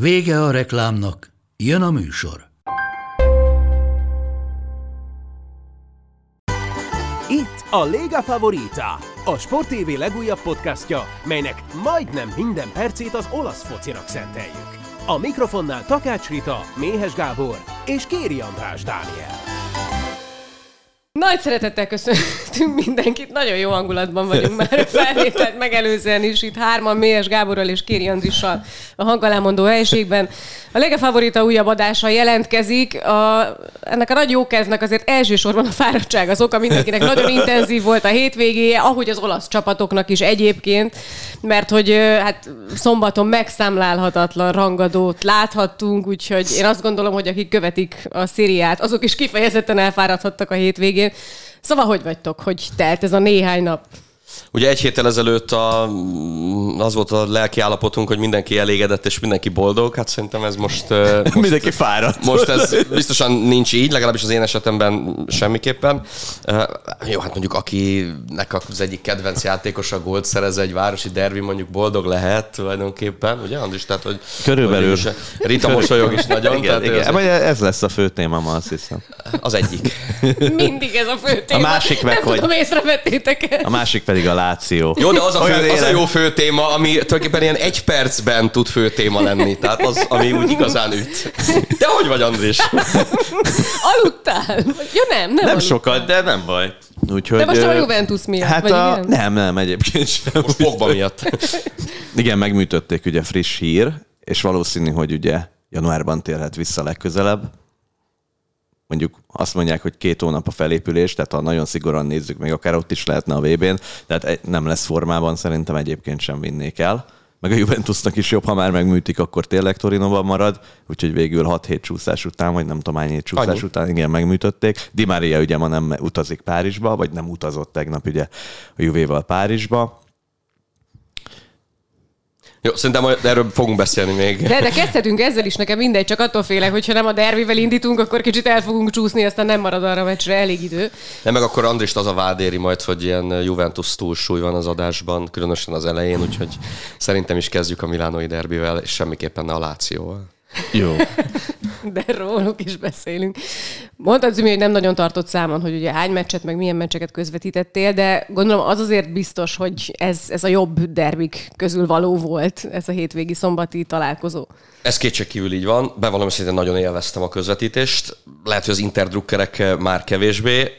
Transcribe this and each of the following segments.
Vége a reklámnak, jön a műsor. Itt a Lega Favorita, a Sport TV legújabb podcastja, melynek majdnem minden percét az olasz focinak szenteljük. A mikrofonnál Takács Rita, Méhes Gábor és Kéri András Dániel. Nagy szeretettel köszöntünk mindenkit, nagyon jó hangulatban vagyunk már a felvételt megelőzően is, itt hárman, Mélyes Gáborral és Kéri Andrissal a hangalámondó helyiségben. A Lega Favorita újabb adása jelentkezik. A, ennek a nagy jókedvnek azért elsősorban a fáradtság az oka, mindenkinek nagyon intenzív volt a hétvégéje, ahogy az olasz csapatoknak is egyébként, mert hogy hát szombaton megszámlálhatatlan rangadót láthattunk, úgyhogy én azt gondolom, hogy akik követik a szériát, azok is kifejezetten elfáradhattak a hétvégén. Szóval hogy vagytok, hogy telt ez a néhány nap? Ugye egy héttel ezelőtt a, az volt a lelki állapotunk, hogy mindenki elégedett és mindenki boldog. Hát szerintem ez most... most mindenki fáradt. Most ez biztosan nincs így, legalábbis az én esetemben semmiképpen. Jó, hát mondjuk akinek az egyik kedvenc játékosa gólt szerez egy városi derbi, mondjuk boldog lehet tulajdonképpen, ugye Andris? Tehát, hogy Körülbelül. Hogy Rita mosolyog is nagyon. Igen, tehát igen. Azért... Ez lesz a fő téma ma, azt hiszem. Az egyik. Mindig ez a fő téma. A másik meg, Nem hogy... tudom, észrevettétek A másik pedig a Láció. Jó, de az a, fő, az a jó fő téma, ami tulajdonképpen ilyen egy percben tud fő téma lenni. Tehát az, ami úgy igazán üt. De hogy vagy, Andris? Aludtál? Ja nem, nem Nem aludtál. sokat, de nem baj. Úgyhogy, De most a Juventus miatt, Hát vagy a... igen? Nem, nem, egyébként sem. Most Pogba miatt. Igen, megműtötték ugye friss hír, és valószínű, hogy ugye januárban térhet vissza legközelebb. Mondjuk azt mondják, hogy két hónap a felépülés, tehát ha nagyon szigorúan nézzük, még akár ott is lehetne a VB-n, tehát nem lesz formában, szerintem egyébként sem vinnék el. Meg a Juventusnak is jobb, ha már megműtik, akkor tényleg Torinóban marad, úgyhogy végül 6 hét csúszás után, vagy nem tudom hány hét csúszás Annyi. után, igen, megműtötték. Di Maria ugye ma nem utazik Párizsba, vagy nem utazott tegnap ugye a Juvéval Párizsba. Jó, szerintem erről fogunk beszélni még. De, de kezdhetünk ezzel is, nekem mindegy, csak attól félek, hogyha nem a derbivel indítunk, akkor kicsit el fogunk csúszni, aztán nem marad arra a meccsre elég idő. Nem, meg akkor Andrist az a vád éri majd, hogy ilyen Juventus túlsúly van az adásban, különösen az elején, úgyhogy szerintem is kezdjük a Milánói derbivel, és semmiképpen ne a Lációval. Jó. De róluk is beszélünk. Mondtad, Zümi, hogy nem nagyon tartott számon, hogy ugye hány meccset, meg milyen meccseket közvetítettél, de gondolom az azért biztos, hogy ez, ez a jobb derbik közül való volt, ez a hétvégi szombati találkozó. Ez kétségkívül így van. Bevallom, hogy nagyon élveztem a közvetítést. Lehet, hogy az interdrukkerek már kevésbé.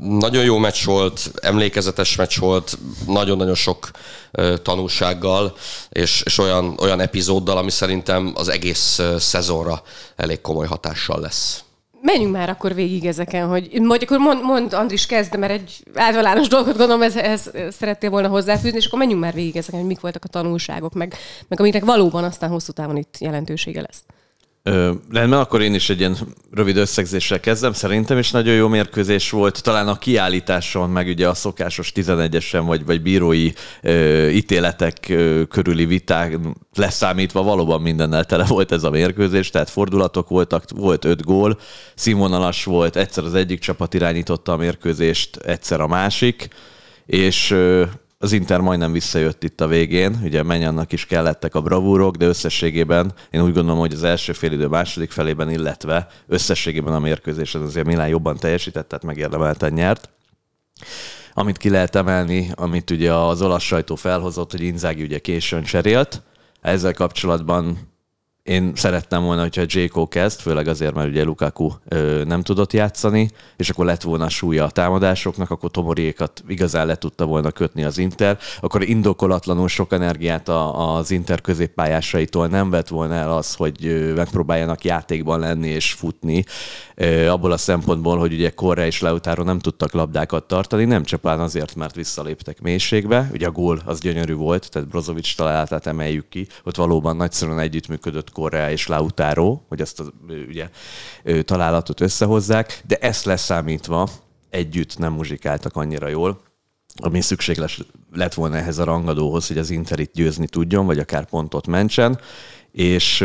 Nagyon jó meccs volt, emlékezetes meccs volt, nagyon-nagyon sok tanulsággal, és, és olyan, olyan epizóddal, ami szerintem az egész szezonra elég komoly hatással lesz. Menjünk már akkor végig ezeken, hogy majd akkor mond, mond Andris kezd, mert egy általános dolgot gondolom, ez, ez szerettél volna hozzáfűzni, és akkor menjünk már végig ezeken, hogy mik voltak a tanulságok, meg, meg amiknek valóban aztán hosszú távon itt jelentősége lesz. Ö, rendben, akkor én is egy ilyen rövid összegzéssel kezdem. Szerintem is nagyon jó mérkőzés volt. Talán a kiállításon, meg ugye a szokásos 11-esen, vagy, vagy bírói ö, ítéletek ö, körüli viták leszámítva valóban mindennel tele volt ez a mérkőzés, tehát fordulatok voltak, volt öt gól, színvonalas volt, egyszer az egyik csapat irányította a mérkőzést, egyszer a másik, és az Inter majdnem visszajött itt a végén, ugye Menyannak is kellettek a bravúrok, de összességében én úgy gondolom, hogy az első félidő második felében, illetve összességében a mérkőzésen azért Milán jobban teljesített, tehát megérdemelten nyert. Amit ki lehet emelni, amit ugye az olasz sajtó felhozott, hogy Inzági ugye későn cserélt, ezzel kapcsolatban én szerettem volna, hogyha J.K. kezd, főleg azért, mert ugye Lukaku ö, nem tudott játszani, és akkor lett volna súlya a támadásoknak, akkor Tomoriékat igazán le tudta volna kötni az Inter, akkor indokolatlanul sok energiát a, az Inter középpályásaitól nem vett volna el az, hogy megpróbáljanak játékban lenni és futni, ö, abból a szempontból, hogy ugye Korre és Leutaro nem tudtak labdákat tartani, nem csupán azért, mert visszaléptek mélységbe, ugye a gól az gyönyörű volt, tehát Brozovic találatát emeljük ki, ott valóban nagyszerűen együttműködött Correa és Lautaro, hogy ezt a ugye, találatot összehozzák, de ezt leszámítva együtt nem muzsikáltak annyira jól, ami szükséges lett volna ehhez a rangadóhoz, hogy az Inter itt győzni tudjon, vagy akár pontot mentsen, és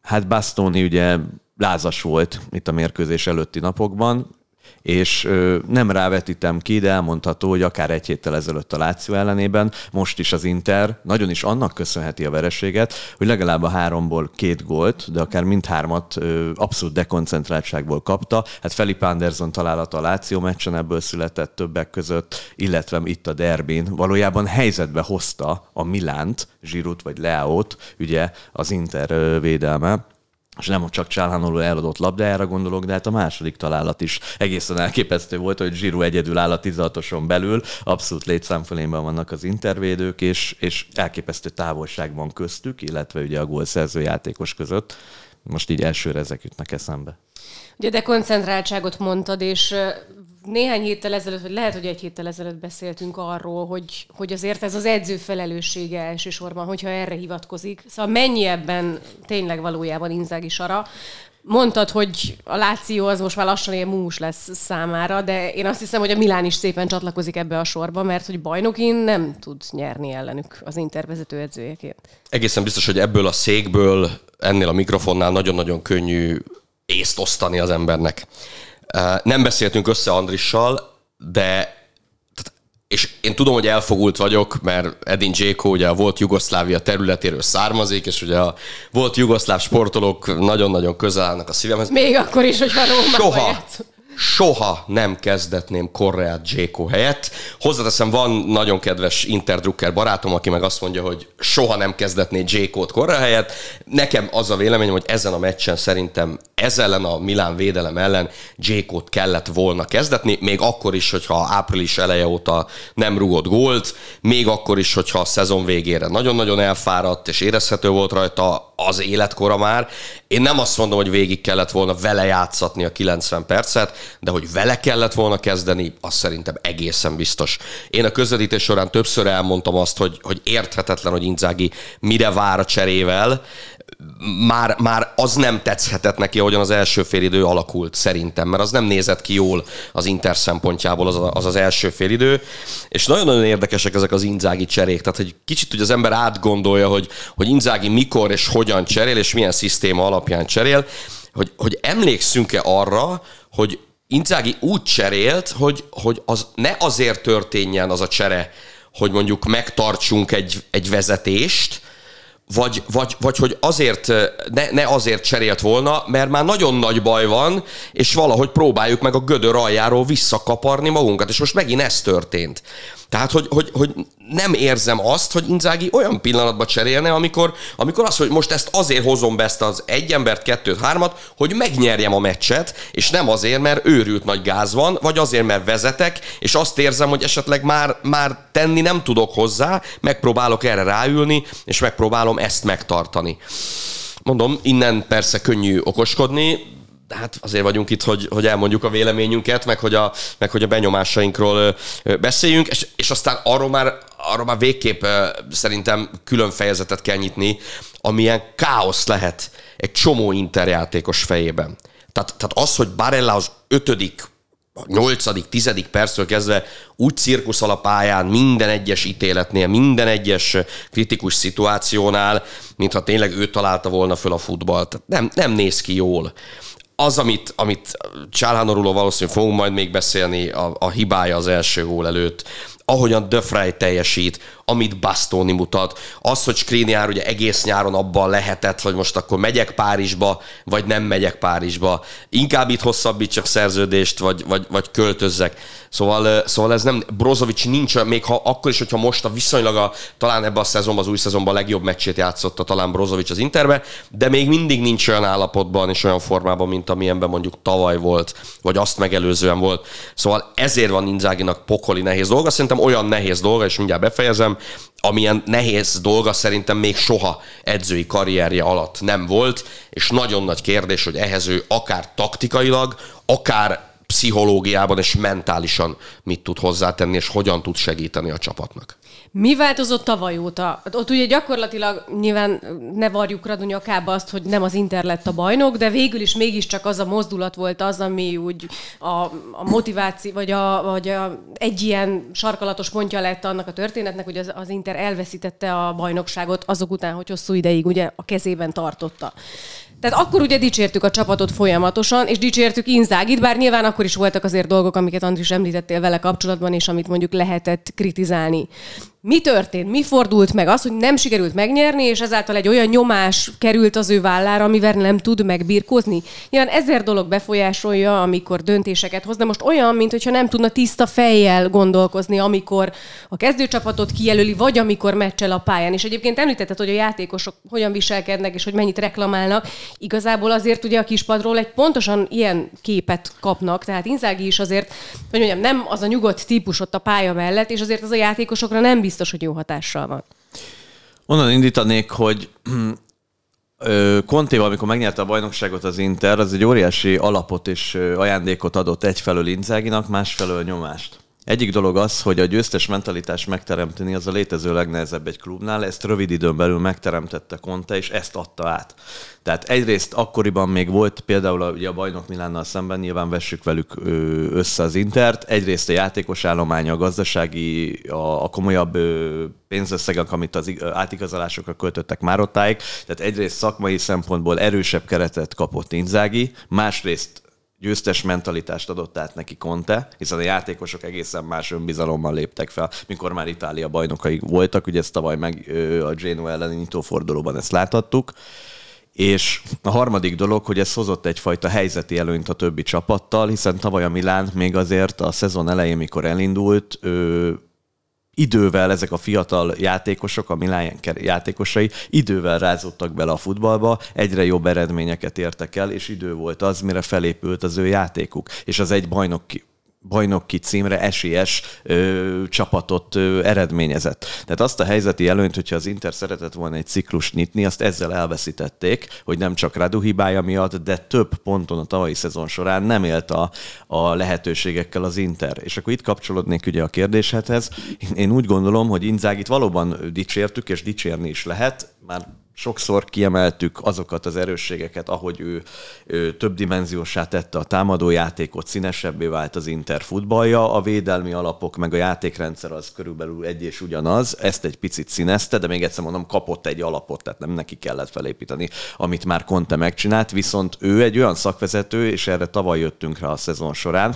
hát Bastoni ugye lázas volt itt a mérkőzés előtti napokban, és nem rávetítem ki, de elmondható, hogy akár egy héttel ezelőtt a Láció ellenében, most is az Inter nagyon is annak köszönheti a vereséget, hogy legalább a háromból két gólt, de akár mindhármat abszolút dekoncentráltságból kapta. Hát Felipe Anderson találata a Láció meccsen ebből született többek között, illetve itt a derbin valójában helyzetbe hozta a Milánt, Zsirut vagy Leaót, ugye az Inter védelme és nem csak Csálhánoló eladott labdájára gondolok, de hát a második találat is egészen elképesztő volt, hogy Zsiru egyedül áll a 16 belül, abszolút létszámfölényben vannak az intervédők, és, és elképesztő távolság van köztük, illetve ugye a gólszerző játékos között. Most így elsőre ezek jutnak eszembe. Ugye de koncentráltságot mondtad, és néhány héttel ezelőtt, vagy lehet, hogy egy héttel ezelőtt beszéltünk arról, hogy, hogy azért ez az edző felelőssége elsősorban, hogyha erre hivatkozik. Szóval mennyi ebben tényleg valójában Inzági Sara. Mondtad, hogy a Láció az most már lassan ilyen mús lesz számára, de én azt hiszem, hogy a Milán is szépen csatlakozik ebbe a sorba, mert hogy bajnokin nem tud nyerni ellenük az intervezető edzőjeként. Egészen biztos, hogy ebből a székből, ennél a mikrofonnál nagyon-nagyon könnyű észt osztani az embernek. Nem beszéltünk össze Andrissal, de és én tudom, hogy elfogult vagyok, mert Edin Dzséko ugye volt Jugoszlávia területéről származik, és ugye a volt jugoszláv sportolók nagyon-nagyon közel állnak a szívemhez. Még akkor is, hogyha Róma Soha, soha nem kezdetném Korreát Jéko helyett. Hozzáteszem, van nagyon kedves Interdrucker barátom, aki meg azt mondja, hogy soha nem kezdetné Jékót Korrea helyett. Nekem az a véleményem, hogy ezen a meccsen szerintem ez ellen a Milán védelem ellen Jékót kellett volna kezdetni, még akkor is, hogyha április eleje óta nem rugott gólt, még akkor is, hogyha a szezon végére nagyon-nagyon elfáradt, és érezhető volt rajta az életkora már. Én nem azt mondom, hogy végig kellett volna vele játszatni a 90 percet, de hogy vele kellett volna kezdeni, az szerintem egészen biztos. Én a közvetítés során többször elmondtam azt, hogy, hogy érthetetlen, hogy Inzági mire vár a cserével, már, már az nem tetszhetett neki, ahogyan az első félidő alakult szerintem, mert az nem nézett ki jól az Inter szempontjából az az, az első félidő, és nagyon-nagyon érdekesek ezek az Inzági cserék, tehát hogy kicsit hogy az ember átgondolja, hogy, hogy Inzági mikor és hogyan cserél, és milyen szisztéma alapján cserél, hogy, hogy emlékszünk-e arra, hogy Inzági úgy cserélt, hogy, hogy az ne azért történjen az a csere, hogy mondjuk megtartsunk egy, egy vezetést, vagy, vagy, vagy hogy azért, ne, ne azért cserélt volna, mert már nagyon nagy baj van, és valahogy próbáljuk meg a gödör aljáról visszakaparni magunkat, és most megint ez történt. Tehát, hogy, hogy, hogy nem érzem azt, hogy Inzági olyan pillanatban cserélne, amikor, amikor azt, hogy most ezt azért hozom be ezt az egy embert, kettőt, hármat, hogy megnyerjem a meccset, és nem azért, mert őrült nagy gáz van, vagy azért, mert vezetek, és azt érzem, hogy esetleg már, már tenni nem tudok hozzá, megpróbálok erre ráülni, és megpróbálom ezt megtartani. Mondom, innen persze könnyű okoskodni, de hát azért vagyunk itt, hogy, hogy elmondjuk a véleményünket, meg hogy a, meg hogy a benyomásainkról beszéljünk, és, és aztán arról már, arról már végképp szerintem külön fejezetet kell nyitni, amilyen káosz lehet egy csomó interjátékos fejében. Tehát, tehát az, hogy Barella az ötödik a nyolcadik, tizedik perctől kezdve úgy cirkuszal a pályán minden egyes ítéletnél, minden egyes kritikus szituációnál, mintha tényleg ő találta volna föl a futballt. Nem, nem néz ki jól az, amit, amit Csálhánoruló valószínűleg fogunk majd még beszélni, a, a hibája az első gól előtt, ahogyan De Frey teljesít, amit Bastoni mutat, az, hogy Skriniar ugye egész nyáron abban lehetett, hogy most akkor megyek Párizsba, vagy nem megyek Párizsba, inkább itt hosszabbítsak szerződést, vagy, vagy, vagy költözzek. Szóval, szóval ez nem, Brozovic nincs, még ha akkor is, hogyha most a viszonylag a, talán ebben a szezonban, az új szezonban a legjobb meccsét játszotta talán Brozovic az Interbe, de még mindig nincs olyan állapotban és olyan formában, mint amilyenben mondjuk tavaly volt, vagy azt megelőzően volt. Szóval ezért van Inzáginak pokoli nehéz dolga. Szerintem olyan nehéz dolga, és mindjárt befejezem, amilyen nehéz dolga szerintem még soha edzői karrierje alatt nem volt, és nagyon nagy kérdés, hogy ehhez ő akár taktikailag, akár pszichológiában és mentálisan mit tud hozzátenni, és hogyan tud segíteni a csapatnak. Mi változott tavaly óta? Ott ugye gyakorlatilag nyilván ne varjuk Radu nyakába azt, hogy nem az Inter lett a bajnok, de végül is mégiscsak az a mozdulat volt az, ami úgy a, a motiváció, vagy, a, vagy a, egy ilyen sarkalatos pontja lett annak a történetnek, hogy az, az Inter elveszítette a bajnokságot azok után, hogy hosszú ideig ugye a kezében tartotta. Tehát akkor ugye dicsértük a csapatot folyamatosan, és dicsértük Inzágit, bár nyilván akkor is voltak azért dolgok, amiket Andris említettél vele kapcsolatban, és amit mondjuk lehetett kritizálni. Mi történt? Mi fordult meg? Az, hogy nem sikerült megnyerni, és ezáltal egy olyan nyomás került az ő vállára, amivel nem tud megbirkózni. Nyilván ezer dolog befolyásolja, amikor döntéseket hoz, de most olyan, mintha nem tudna tiszta fejjel gondolkozni, amikor a kezdőcsapatot kijelöli, vagy amikor meccsel a pályán. És egyébként említetted, hogy a játékosok hogyan viselkednek, és hogy mennyit reklamálnak. Igazából azért ugye a kispadról egy pontosan ilyen képet kapnak, tehát Inzági is azért, hogy mondjam, nem az a nyugodt típus ott a pálya mellett, és azért az a játékosokra nem biztos biztos, hogy jó hatással van. Onnan indítanék, hogy Contéval, amikor megnyerte a bajnokságot az Inter, az egy óriási alapot és ajándékot adott egyfelől Inzáginak, másfelől nyomást. Egyik dolog az, hogy a győztes mentalitást megteremteni az a létező legnehezebb egy klubnál, ezt rövid időn belül megteremtette Conte, és ezt adta át. Tehát egyrészt akkoriban még volt például a, ugye a bajnok Milánnal szemben, nyilván vessük velük össze az Intert, egyrészt a játékos állománya, a gazdasági, a, a komolyabb pénzösszegek, amit az átigazolásokra költöttek már ottáig, tehát egyrészt szakmai szempontból erősebb keretet kapott Inzági, másrészt győztes mentalitást adott át neki Conte, hiszen a játékosok egészen más önbizalommal léptek fel, mikor már Itália bajnokai voltak, ugye ezt tavaly meg a Genoa elleni nyitófordulóban ezt láthattuk. És a harmadik dolog, hogy ez hozott egyfajta helyzeti előnyt a többi csapattal, hiszen tavaly a Milán még azért a szezon elején, mikor elindult, idővel ezek a fiatal játékosok, a Milán játékosai idővel rázottak bele a futballba, egyre jobb eredményeket értek el, és idő volt az, mire felépült az ő játékuk. És az egy bajnok bajnoki címre esélyes ö, csapatot ö, eredményezett. Tehát azt a helyzeti előnyt, hogyha az Inter szeretett volna egy ciklus nyitni, azt ezzel elveszítették, hogy nem csak Radu hibája miatt, de több ponton a tavalyi szezon során nem élt a, a lehetőségekkel az Inter. És akkor itt kapcsolódnék ugye a kérdéshez. Én úgy gondolom, hogy Inzágit valóban dicsértük, és dicsérni is lehet, már sokszor kiemeltük azokat az erősségeket, ahogy ő, ő többdimenziósá tette a támadójátékot, színesebbé vált az Inter futballja, a védelmi alapok meg a játékrendszer az körülbelül egy és ugyanaz, ezt egy picit színezte, de még egyszer mondom, kapott egy alapot, tehát nem neki kellett felépíteni, amit már Conte megcsinált, viszont ő egy olyan szakvezető, és erre tavaly jöttünk rá a szezon során,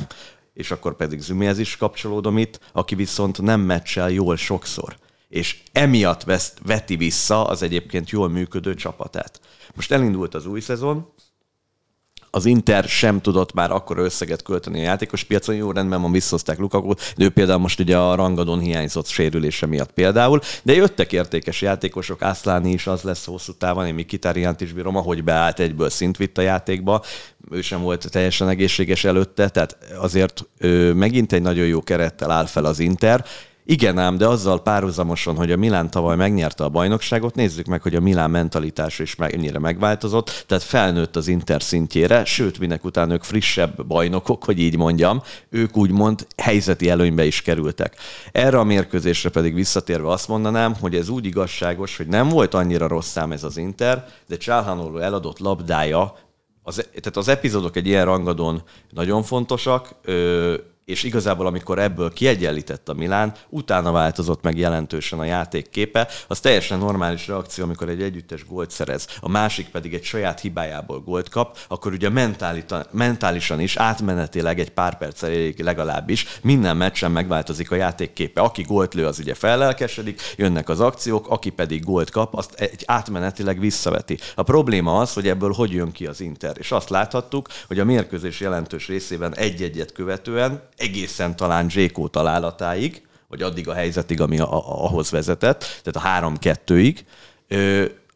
és akkor pedig Zümihez is kapcsolódom itt, aki viszont nem meccsel jól sokszor és emiatt veszt, veti vissza az egyébként jól működő csapatát. Most elindult az új szezon, az Inter sem tudott már akkor összeget költeni a játékos piacon. Jó, rendben van, visszhozták Lukaku, de ő például most ugye a rangadon hiányzott sérülése miatt például, de jöttek értékes játékosok, Ászláni is az lesz hosszú távon, én Mikitáriánt is bírom, ahogy beállt egyből szint vitt a játékba, ő sem volt teljesen egészséges előtte, tehát azért ő megint egy nagyon jó kerettel áll fel az Inter, igen ám, de azzal párhuzamosan, hogy a Milán tavaly megnyerte a bajnokságot, nézzük meg, hogy a Milán mentalitása is mennyire megváltozott, tehát felnőtt az Inter szintjére, sőt, minek után ők frissebb bajnokok, hogy így mondjam, ők úgymond helyzeti előnybe is kerültek. Erre a mérkőzésre pedig visszatérve azt mondanám, hogy ez úgy igazságos, hogy nem volt annyira rossz szám ez az Inter, de Csálhanoló eladott labdája az, tehát az epizódok egy ilyen rangadon nagyon fontosak, és igazából amikor ebből kiegyenlített a Milán, utána változott meg jelentősen a játék képe. Az teljesen normális reakció, amikor egy együttes gólt szerez, a másik pedig egy saját hibájából gólt kap, akkor ugye mentálisan is, átmenetileg egy pár perc elég legalábbis minden meccsen megváltozik a játék képe. Aki gólt lő, az ugye fellelkesedik, jönnek az akciók, aki pedig gólt kap, azt egy átmenetileg visszaveti. A probléma az, hogy ebből hogy jön ki az Inter. És azt láthattuk, hogy a mérkőzés jelentős részében egy-egyet követően egészen talán Zsékó találatáig, vagy addig a helyzetig, ami a, ahhoz vezetett, tehát a három-kettőig,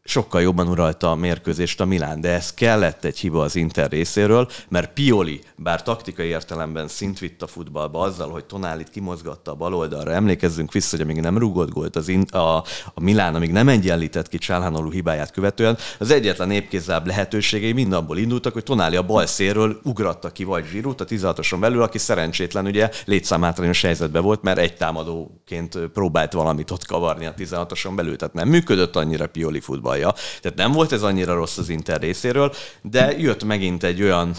sokkal jobban uralta a mérkőzést a Milán, de ez kellett egy hiba az Inter részéről, mert Pioli, bár taktikai értelemben szint vitt a futballba azzal, hogy Tonálit kimozgatta a bal oldalra, emlékezzünk vissza, hogy amíg nem rúgott gólt az in, a, a Milán, amíg nem egyenlített ki Csálhánolú hibáját követően, az egyetlen épkézzább lehetőségei mind abból indultak, hogy Tonáli a bal szélről ugratta ki vagy Zsirút a 16-oson belül, aki szerencsétlen ugye létszámhátrányos helyzetben volt, mert egy támadóként próbált valamit ott kavarni a 16-oson belül, tehát nem működött annyira Pioli futball futballja. Tehát nem volt ez annyira rossz az Inter részéről, de jött megint egy olyan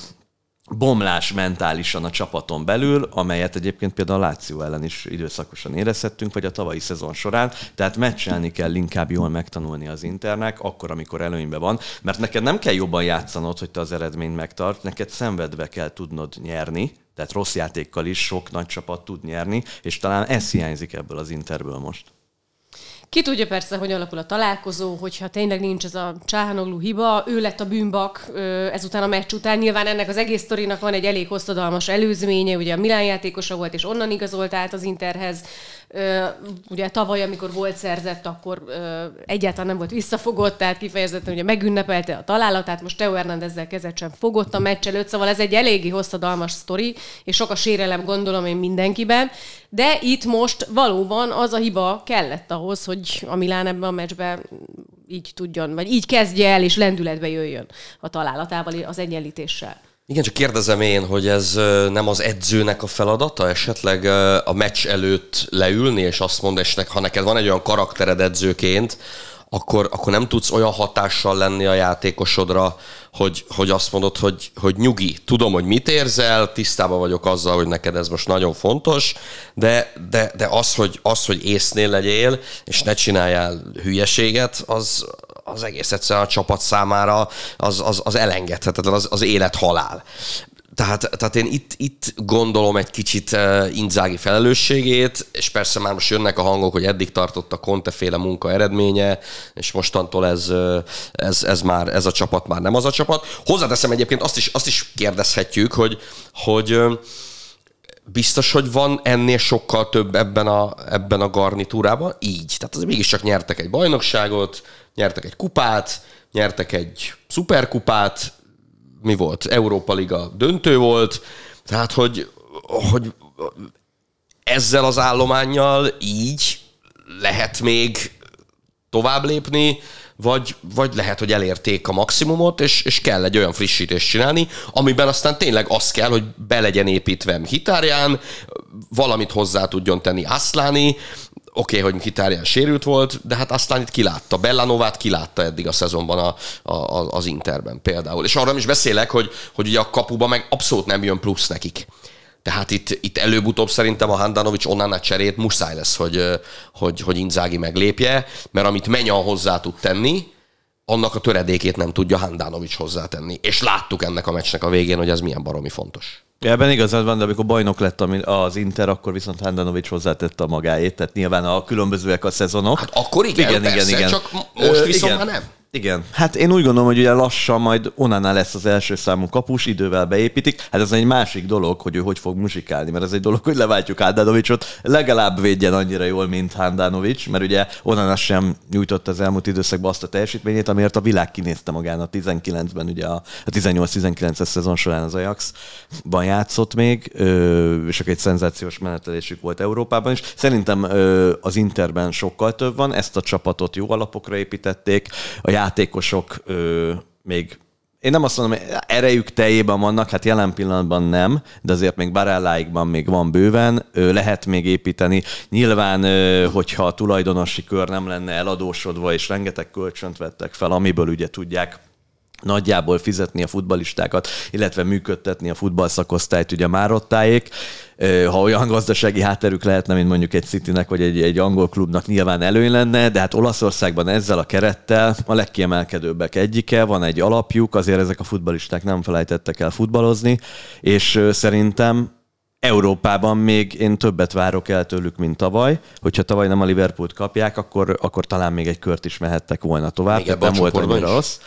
bomlás mentálisan a csapaton belül, amelyet egyébként például a Láció ellen is időszakosan érezhettünk, vagy a tavalyi szezon során. Tehát meccselni kell inkább jól megtanulni az Internek, akkor, amikor előnyben van, mert neked nem kell jobban játszanod, hogy te az eredményt megtart, neked szenvedve kell tudnod nyerni, tehát rossz játékkal is sok nagy csapat tud nyerni, és talán ez hiányzik ebből az Interből most. Ki tudja persze, hogy alakul a találkozó, hogyha tényleg nincs ez a Csáhanoglu hiba, ő lett a bűnbak ezután a meccs után. Nyilván ennek az egész sztorinak van egy elég hosszadalmas előzménye, ugye a Milán játékosa volt, és onnan igazolt át az Interhez. Ugye tavaly, amikor volt szerzett, akkor egyáltalán nem volt visszafogott, tehát kifejezetten ugye megünnepelte a találatát, most Teo Hernándezzel kezet sem fogott a meccs előtt, szóval ez egy eléggé hosszadalmas sztori, és sok a sérelem gondolom én mindenkiben, de itt most valóban az a hiba kellett ahhoz, hogy a Milán ebben a meccsben így tudjon, vagy így kezdje el, és lendületbe jöjjön a találatával, az egyenlítéssel. Igen, csak kérdezem én, hogy ez nem az edzőnek a feladata, esetleg a meccs előtt leülni, és azt mondani, és ha neked van egy olyan karaktered edzőként, akkor, akkor nem tudsz olyan hatással lenni a játékosodra, hogy, hogy azt mondod, hogy, hogy nyugi, tudom, hogy mit érzel, tisztában vagyok azzal, hogy neked ez most nagyon fontos, de, de, de az, hogy, az, hogy észnél legyél, és ne csináljál hülyeséget, az, az egész egyszerűen a csapat számára az, az, az elengedhetetlen, az, az élet-halál. Tehát, tehát én itt, itt gondolom egy kicsit uh, Inzági felelősségét, és persze már most jönnek a hangok, hogy eddig tartott a Conte-féle munka eredménye, és mostantól ez, ez, ez, már, ez a csapat már nem az a csapat. Hozzáteszem egyébként azt is, azt is kérdezhetjük, hogy, hogy biztos, hogy van ennél sokkal több ebben a, ebben a garnitúrában? Így. Tehát azért mégiscsak nyertek egy bajnokságot, nyertek egy kupát, nyertek egy szuperkupát, mi volt? Európa Liga döntő volt, tehát hogy, hogy ezzel az állományjal így lehet még tovább lépni, vagy, vagy lehet, hogy elérték a maximumot, és, és kell egy olyan frissítést csinálni, amiben aztán tényleg az kell, hogy be legyen építve Hitárján, valamit hozzá tudjon tenni Aszláni, oké, okay, hogy Kitárján sérült volt, de hát aztán itt kilátta. Bellanovát kilátta eddig a szezonban a, a, az Interben például. És arra is beszélek, hogy, hogy ugye a kapuba meg abszolút nem jön plusz nekik. Tehát itt, itt előbb-utóbb szerintem a Handanovics onnan cserét muszáj lesz, hogy, hogy, hogy Inzági meglépje, mert amit Menyan hozzá tud tenni, annak a töredékét nem tudja Handanovics hozzátenni. És láttuk ennek a meccsnek a végén, hogy ez milyen baromi fontos. Ebben igazad van, de amikor bajnok lett az Inter, akkor viszont Handanovics hozzátette a magáét, tehát nyilván a különbözőek a szezonok. Hát akkor igen, igen, persze, igen, igen. csak most viszont igen. már nem. Igen. Hát én úgy gondolom, hogy ugye lassan majd Onana lesz az első számú kapus, idővel beépítik. Hát ez egy másik dolog, hogy ő hogy fog muzsikálni, mert ez egy dolog, hogy leváltjuk Handanovicsot, legalább védjen annyira jól, mint Handanovics, mert ugye Onana sem nyújtott az elmúlt időszakban azt a teljesítményét, amiért a világ kinézte magának 19-ben, ugye a, a 18-19-es szezon során az Ajax-ban játszott még, és akkor egy szenzációs menetelésük volt Európában is. Szerintem az Interben sokkal több van, ezt a csapatot jó alapokra építették, a játékosok ö, még én nem azt mondom, hogy erejük teljében vannak, hát jelen pillanatban nem, de azért még Barelláikban még van bőven, lehet még építeni. Nyilván, hogyha a tulajdonosi kör nem lenne eladósodva, és rengeteg kölcsönt vettek fel, amiből ugye tudják nagyjából fizetni a futbalistákat, illetve működtetni a futballszakosztályt ugye Márottáék. Ha olyan gazdasági hátterük lehetne, mint mondjuk egy Citynek vagy egy, egy angol klubnak nyilván előny lenne, de hát Olaszországban ezzel a kerettel a legkiemelkedőbbek egyike, van egy alapjuk, azért ezek a futbalisták nem felejtettek el futballozni, és szerintem Európában még én többet várok el tőlük, mint tavaly. Hogyha tavaly nem a Liverpoolt kapják, akkor, akkor talán még egy kört is mehettek volna tovább. Még nem volt annyira rossz.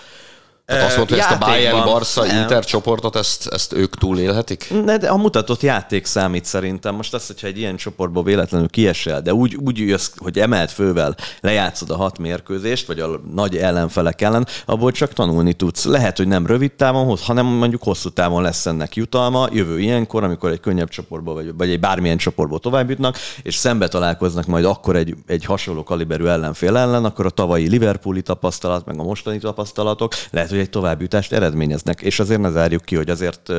Tehát azt mondta, hogy ezt a Bayern, Barca. Inter csoportot, ezt, ezt ők túlélhetik? Ne, de a mutatott játék számít szerintem. Most az, hogyha egy ilyen csoportból véletlenül kiesel, de úgy, úgy jössz, hogy emelt fővel lejátszod a hat mérkőzést, vagy a nagy ellenfelek ellen, abból csak tanulni tudsz. Lehet, hogy nem rövid távon, hanem mondjuk hosszú távon lesz ennek jutalma. Jövő ilyenkor, amikor egy könnyebb csoportból, vagy, vagy egy bármilyen csoportból tovább jutnak, és szembe találkoznak majd akkor egy, egy hasonló kaliberű ellenfél ellen, akkor a tavalyi Liverpooli tapasztalat, meg a mostani tapasztalatok lehet, hogy egy továbbjutást eredményeznek. És azért ne zárjuk ki, hogy azért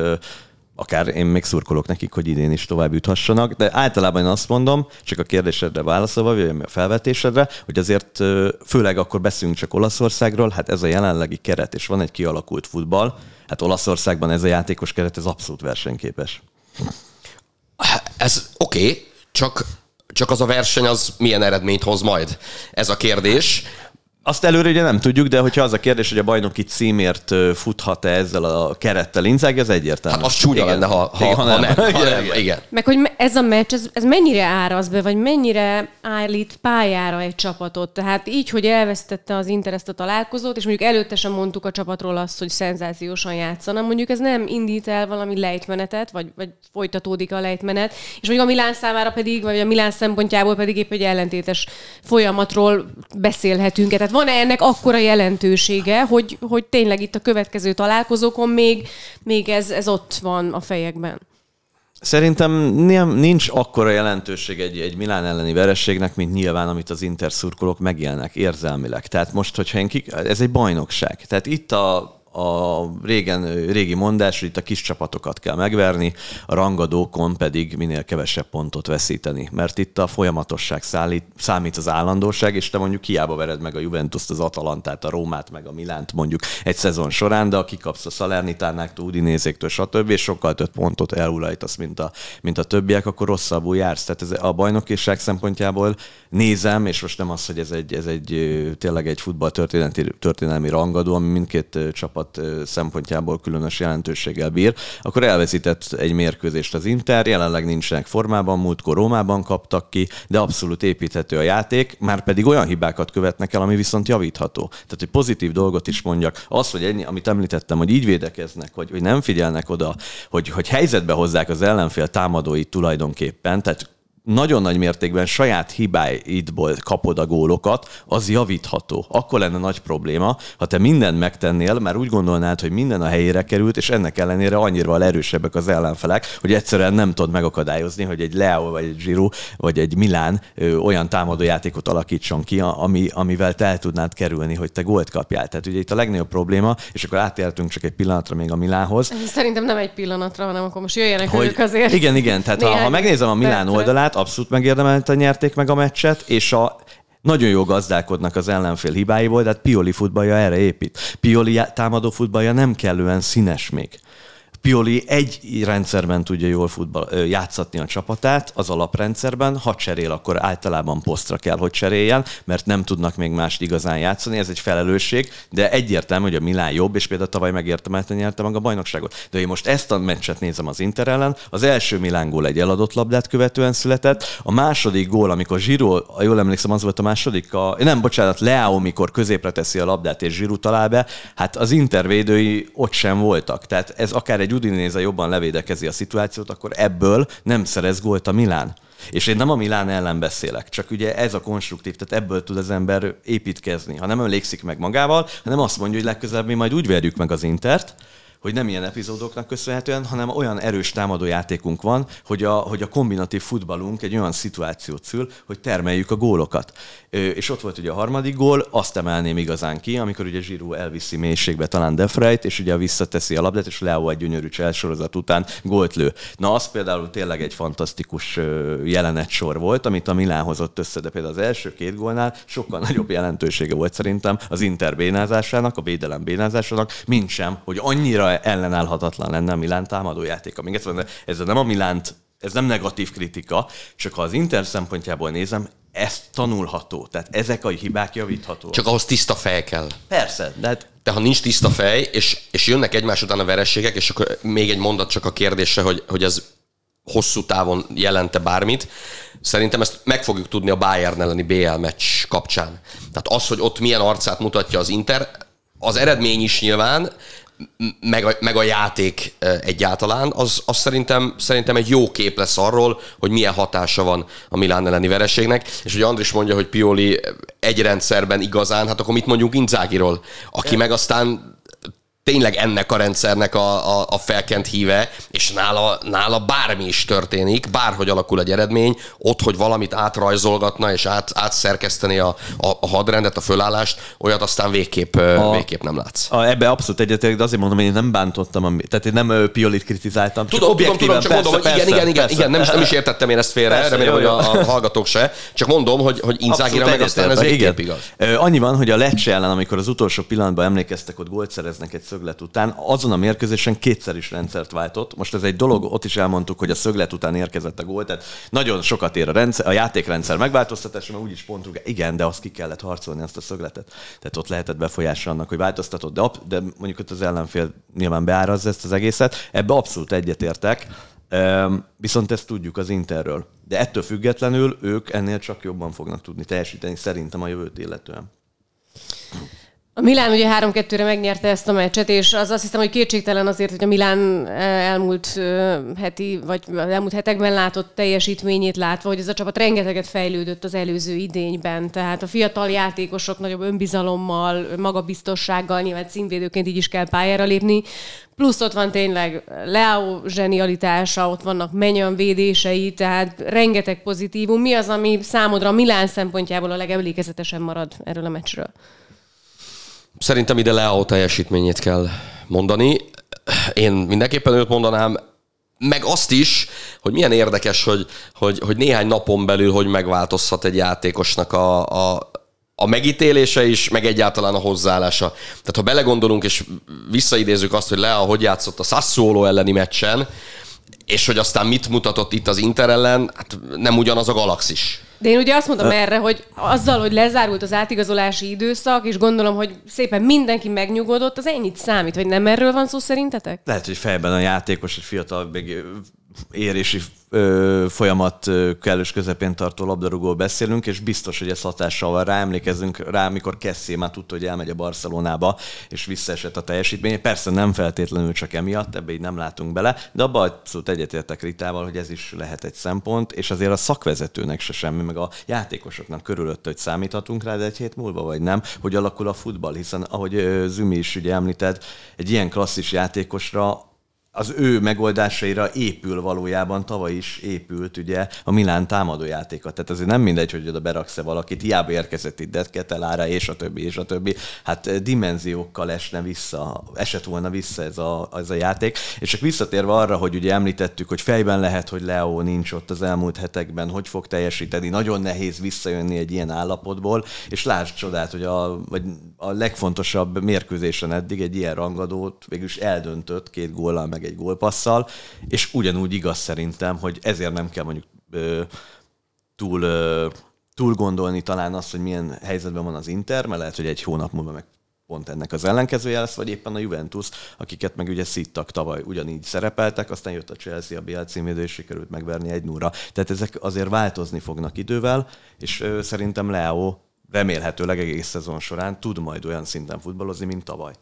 akár én még szurkolok nekik, hogy idén is tovább juthassanak, de általában én azt mondom, csak a kérdésedre válaszolva, vagy a felvetésedre, hogy azért főleg akkor beszélünk csak Olaszországról, hát ez a jelenlegi keret, és van egy kialakult futball, hát Olaszországban ez a játékos keret, ez abszolút versenyképes. Ez oké, okay, csak, csak az a verseny az milyen eredményt hoz majd? Ez a kérdés. Azt előre ugye nem tudjuk, de hogyha az a kérdés, hogy a bajnoki címért futhat-e ezzel a kerettel Inzaghi, az egyértelmű. Hát az csúnya Igen. lenne, ha, ha, Igen, ha, nem. Ha nem, Igen. igen. Meg hogy ez a meccs, ez, ez mennyire áraz be, vagy mennyire állít pályára egy csapatot. Tehát így, hogy elvesztette az Inter ezt a találkozót, és mondjuk előtte sem mondtuk a csapatról azt, hogy szenzációsan játszana, mondjuk ez nem indít el valami lejtmenetet, vagy, vagy folytatódik a lejtmenet, és mondjuk a Milán számára pedig, vagy a Milán szempontjából pedig épp egy ellentétes folyamatról beszélhetünk. Tehát van-e ennek akkora jelentősége, hogy, hogy tényleg itt a következő találkozókon még, még ez, ez ott van a fejekben? Szerintem nem, nincs akkora jelentőség egy, egy Milán elleni verességnek, mint nyilván, amit az Inter szurkolók megélnek érzelmileg. Tehát most, hogyha én kik, ez egy bajnokság. Tehát itt a, a régen, régi mondás, hogy itt a kis csapatokat kell megverni, a rangadókon pedig minél kevesebb pontot veszíteni. Mert itt a folyamatosság szállít, számít az állandóság, és te mondjuk hiába vered meg a Juventus-t, az Atalantát, a Rómát, meg a Milánt mondjuk egy szezon során, de aki kapsz a Salernitárnáktól, Udinézéktől, stb., és sokkal több pontot elulajtasz, mint a, mint a többiek, akkor rosszabbul jársz. Tehát ez a bajnokiság szempontjából nézem, és most nem az, hogy ez egy, ez egy tényleg egy futball történelmi, történelmi rangadó, ami mindkét csapat ö, szempontjából különös jelentőséggel bír, akkor elveszített egy mérkőzést az Inter, jelenleg nincsenek formában, múltkor Rómában kaptak ki, de abszolút építhető a játék, már pedig olyan hibákat követnek el, ami viszont javítható. Tehát, hogy pozitív dolgot is mondjak, az, hogy ennyi, amit említettem, hogy így védekeznek, hogy, hogy nem figyelnek oda, hogy, hogy helyzetbe hozzák az ellenfél támadóit tulajdonképpen, tehát nagyon nagy mértékben saját hibáidból kapod a gólokat, az javítható. Akkor lenne nagy probléma, ha te mindent megtennél, mert úgy gondolnád, hogy minden a helyére került, és ennek ellenére annyira erősebbek az ellenfelek, hogy egyszerűen nem tudod megakadályozni, hogy egy Leo, vagy egy Giroud, vagy egy Milán olyan támadójátékot alakítson ki, ami, amivel te el tudnád kerülni, hogy te gólt kapjál. Tehát ugye itt a legnagyobb probléma, és akkor átéltünk csak egy pillanatra még a Milánhoz, Szerintem nem egy pillanatra, hanem akkor most jöjjenek hogy ők azért. Igen, igen, tehát ha, ha megnézem a Milán percre. oldalát, abszolút megérdemelten nyerték meg a meccset, és a nagyon jól gazdálkodnak az ellenfél hibáiból, de hát Pioli futballja erre épít. Pioli támadó futballja nem kellően színes még. Pioli egy rendszerben tudja jól futball, játszatni a csapatát, az alaprendszerben, ha cserél, akkor általában posztra kell, hogy cseréljen, mert nem tudnak még mást igazán játszani, ez egy felelősség, de egyértelmű, hogy a Milán jobb, és például tavaly megértemelten nyerte meg a bajnokságot. De én most ezt a meccset nézem az Inter ellen, az első Milán gól egy eladott labdát követően született, a második gól, amikor Zsiro, ha jól emlékszem, az volt a második, a, nem, bocsánat, Leao, mikor középre teszi a labdát és Zsiru talál be, hát az Inter védői ott sem voltak. Tehát ez akár egy Udinéze jobban levédekezi a szituációt, akkor ebből nem szerez gólt a Milán. És én nem a Milán ellen beszélek, csak ugye ez a konstruktív, tehát ebből tud az ember építkezni. Ha nem emlékszik meg magával, hanem azt mondja, hogy legközelebb mi majd úgy verjük meg az Intert, hogy nem ilyen epizódoknak köszönhetően, hanem olyan erős támadójátékunk van, hogy a, hogy a kombinatív futballunk egy olyan szituációt szül, hogy termeljük a gólokat. És ott volt ugye a harmadik gól, azt emelném igazán ki, amikor ugye Giroud elviszi mélységbe talán Defreit, és ugye visszateszi a labdát, és Leo egy gyönyörű cselsorozat után gólt lő. Na, az például tényleg egy fantasztikus jelenetsor volt, amit a Milán hozott össze, de például az első két gólnál sokkal nagyobb jelentősége volt szerintem az Inter bénázásának, a védelem bénázásának, mint sem, hogy annyira ellenállhatatlan lenne a Milán támadójátéka. Még egyszer, ez nem a Milánt, ez nem negatív kritika, csak ha az Inter szempontjából nézem, ez tanulható. Tehát ezek a hibák javíthatóak. Csak ahhoz tiszta fej kell. Persze, de hát De ha nincs tiszta fej, és, és jönnek egymás után a verességek, és akkor még egy mondat csak a kérdésre, hogy, hogy ez hosszú távon jelente bármit, szerintem ezt meg fogjuk tudni a Bayern elleni BL meccs kapcsán. Tehát az, hogy ott milyen arcát mutatja az Inter, az eredmény is nyilván, meg a, meg a játék egyáltalán, az, az szerintem, szerintem egy jó kép lesz arról, hogy milyen hatása van a Milán elleni vereségnek, és hogy Andris mondja, hogy Pioli egy rendszerben igazán, hát akkor mit mondjuk Inzágiról, aki meg aztán tényleg ennek a rendszernek a, a, a felkent híve, és nála, nála bármi is történik, bárhogy alakul egy eredmény, ott, hogy valamit átrajzolgatna és át, átszerkeszteni a, a, a hadrendet, a fölállást, olyat aztán végképp, a, végképp nem látsz. A, ebbe abszolút egyetértek, de azért mondom, hogy én nem bántottam, ami, tehát én nem Piolit kritizáltam. Tudom, tudom, tudom, csak mondom, hogy igen, persze, igen, igen, persze. igen, nem, nem is értettem én ezt félre, persze, remélem, hogy a, a hallgatók se, csak mondom, hogy, hogy Inzágira meg aztán ez végképp igaz. Annyi van, hogy a Lecce ellen, amikor az utolsó pillanatban emlékeztek, ott gólt szereznek egy szöglet után, azon a mérkőzésen kétszer is rendszert váltott. Most ez egy dolog, ott is elmondtuk, hogy a szöglet után érkezett a gól, tehát nagyon sokat ér a, rendszer, a játékrendszer megváltoztatása, mert úgyis pontunk, igen, de azt ki kellett harcolni, azt a szögletet. Tehát ott lehetett befolyása annak, hogy változtatott, de, de mondjuk ott az ellenfél nyilván beárazza ezt az egészet. Ebbe abszolút egyetértek. Viszont ezt tudjuk az Interről. De ettől függetlenül ők ennél csak jobban fognak tudni teljesíteni szerintem a jövőt illetően. A Milán ugye 3-2-re megnyerte ezt a meccset, és az azt hiszem, hogy kétségtelen azért, hogy a Milán elmúlt heti, vagy elmúlt hetekben látott teljesítményét látva, hogy ez a csapat rengeteget fejlődött az előző idényben. Tehát a fiatal játékosok nagyobb önbizalommal, magabiztossággal, nyilván címvédőként így is kell pályára lépni. Plusz ott van tényleg Leo zsenialitása, ott vannak menyan védései, tehát rengeteg pozitívum. Mi az, ami számodra a Milán szempontjából a legemlékezetesen marad erről a meccsről? Szerintem ide Leao teljesítményét kell mondani. Én mindenképpen őt mondanám, meg azt is, hogy milyen érdekes, hogy, hogy, hogy néhány napon belül hogy megváltozhat egy játékosnak a, a, a megítélése is, meg egyáltalán a hozzáállása. Tehát ha belegondolunk és visszaidézzük azt, hogy Lea hogy játszott a Sassuolo elleni meccsen, és hogy aztán mit mutatott itt az Inter ellen, hát nem ugyanaz a galaxis. De én ugye azt mondom erre, hogy azzal, hogy lezárult az átigazolási időszak, és gondolom, hogy szépen mindenki megnyugodott, az ennyit számít, vagy nem erről van szó szerintetek? Lehet, hogy fejben a játékos, egy fiatal, még érési ö, folyamat ö, kellős közepén tartó labdarúgó beszélünk, és biztos, hogy ez hatással van rá. Emlékezzünk rá, amikor Kessé már tudta, hogy elmegy a Barcelonába, és visszaesett a teljesítmény. Persze nem feltétlenül csak emiatt, ebbe így nem látunk bele, de abban abszolút egyetértek Ritával, hogy ez is lehet egy szempont, és azért a szakvezetőnek se semmi, meg a játékosoknak körülött, hogy számíthatunk rá, de egy hét múlva vagy nem, hogy alakul a futball, hiszen ahogy Zümi is ugye említett, egy ilyen klasszis játékosra az ő megoldásaira épül valójában, tavaly is épült ugye a Milán támadójátéka. Tehát azért nem mindegy, hogy oda beraksz valakit, hiába érkezett itt Ketelára, és a többi, és a többi. Hát eh, dimenziókkal esne vissza, esett volna vissza ez a, ez a játék. És csak visszatérve arra, hogy ugye említettük, hogy fejben lehet, hogy Leo nincs ott az elmúlt hetekben, hogy fog teljesíteni, nagyon nehéz visszajönni egy ilyen állapotból, és lásd csodát, hogy a, vagy a legfontosabb mérkőzésen eddig egy ilyen rangadót végülis eldöntött két góllal, meg egy gólpasszal, és ugyanúgy igaz szerintem, hogy ezért nem kell mondjuk ö, túl, ö, túl gondolni talán azt, hogy milyen helyzetben van az Inter, mert lehet, hogy egy hónap múlva meg pont ennek az ellenkezője lesz, vagy éppen a Juventus, akiket meg ugye szittak tavaly ugyanígy szerepeltek, aztán jött a Chelsea, a BL címédő, és sikerült megverni egy núra. Tehát ezek azért változni fognak idővel, és ö, szerintem Leo remélhetőleg egész szezon során tud majd olyan szinten futballozni, mint tavaly.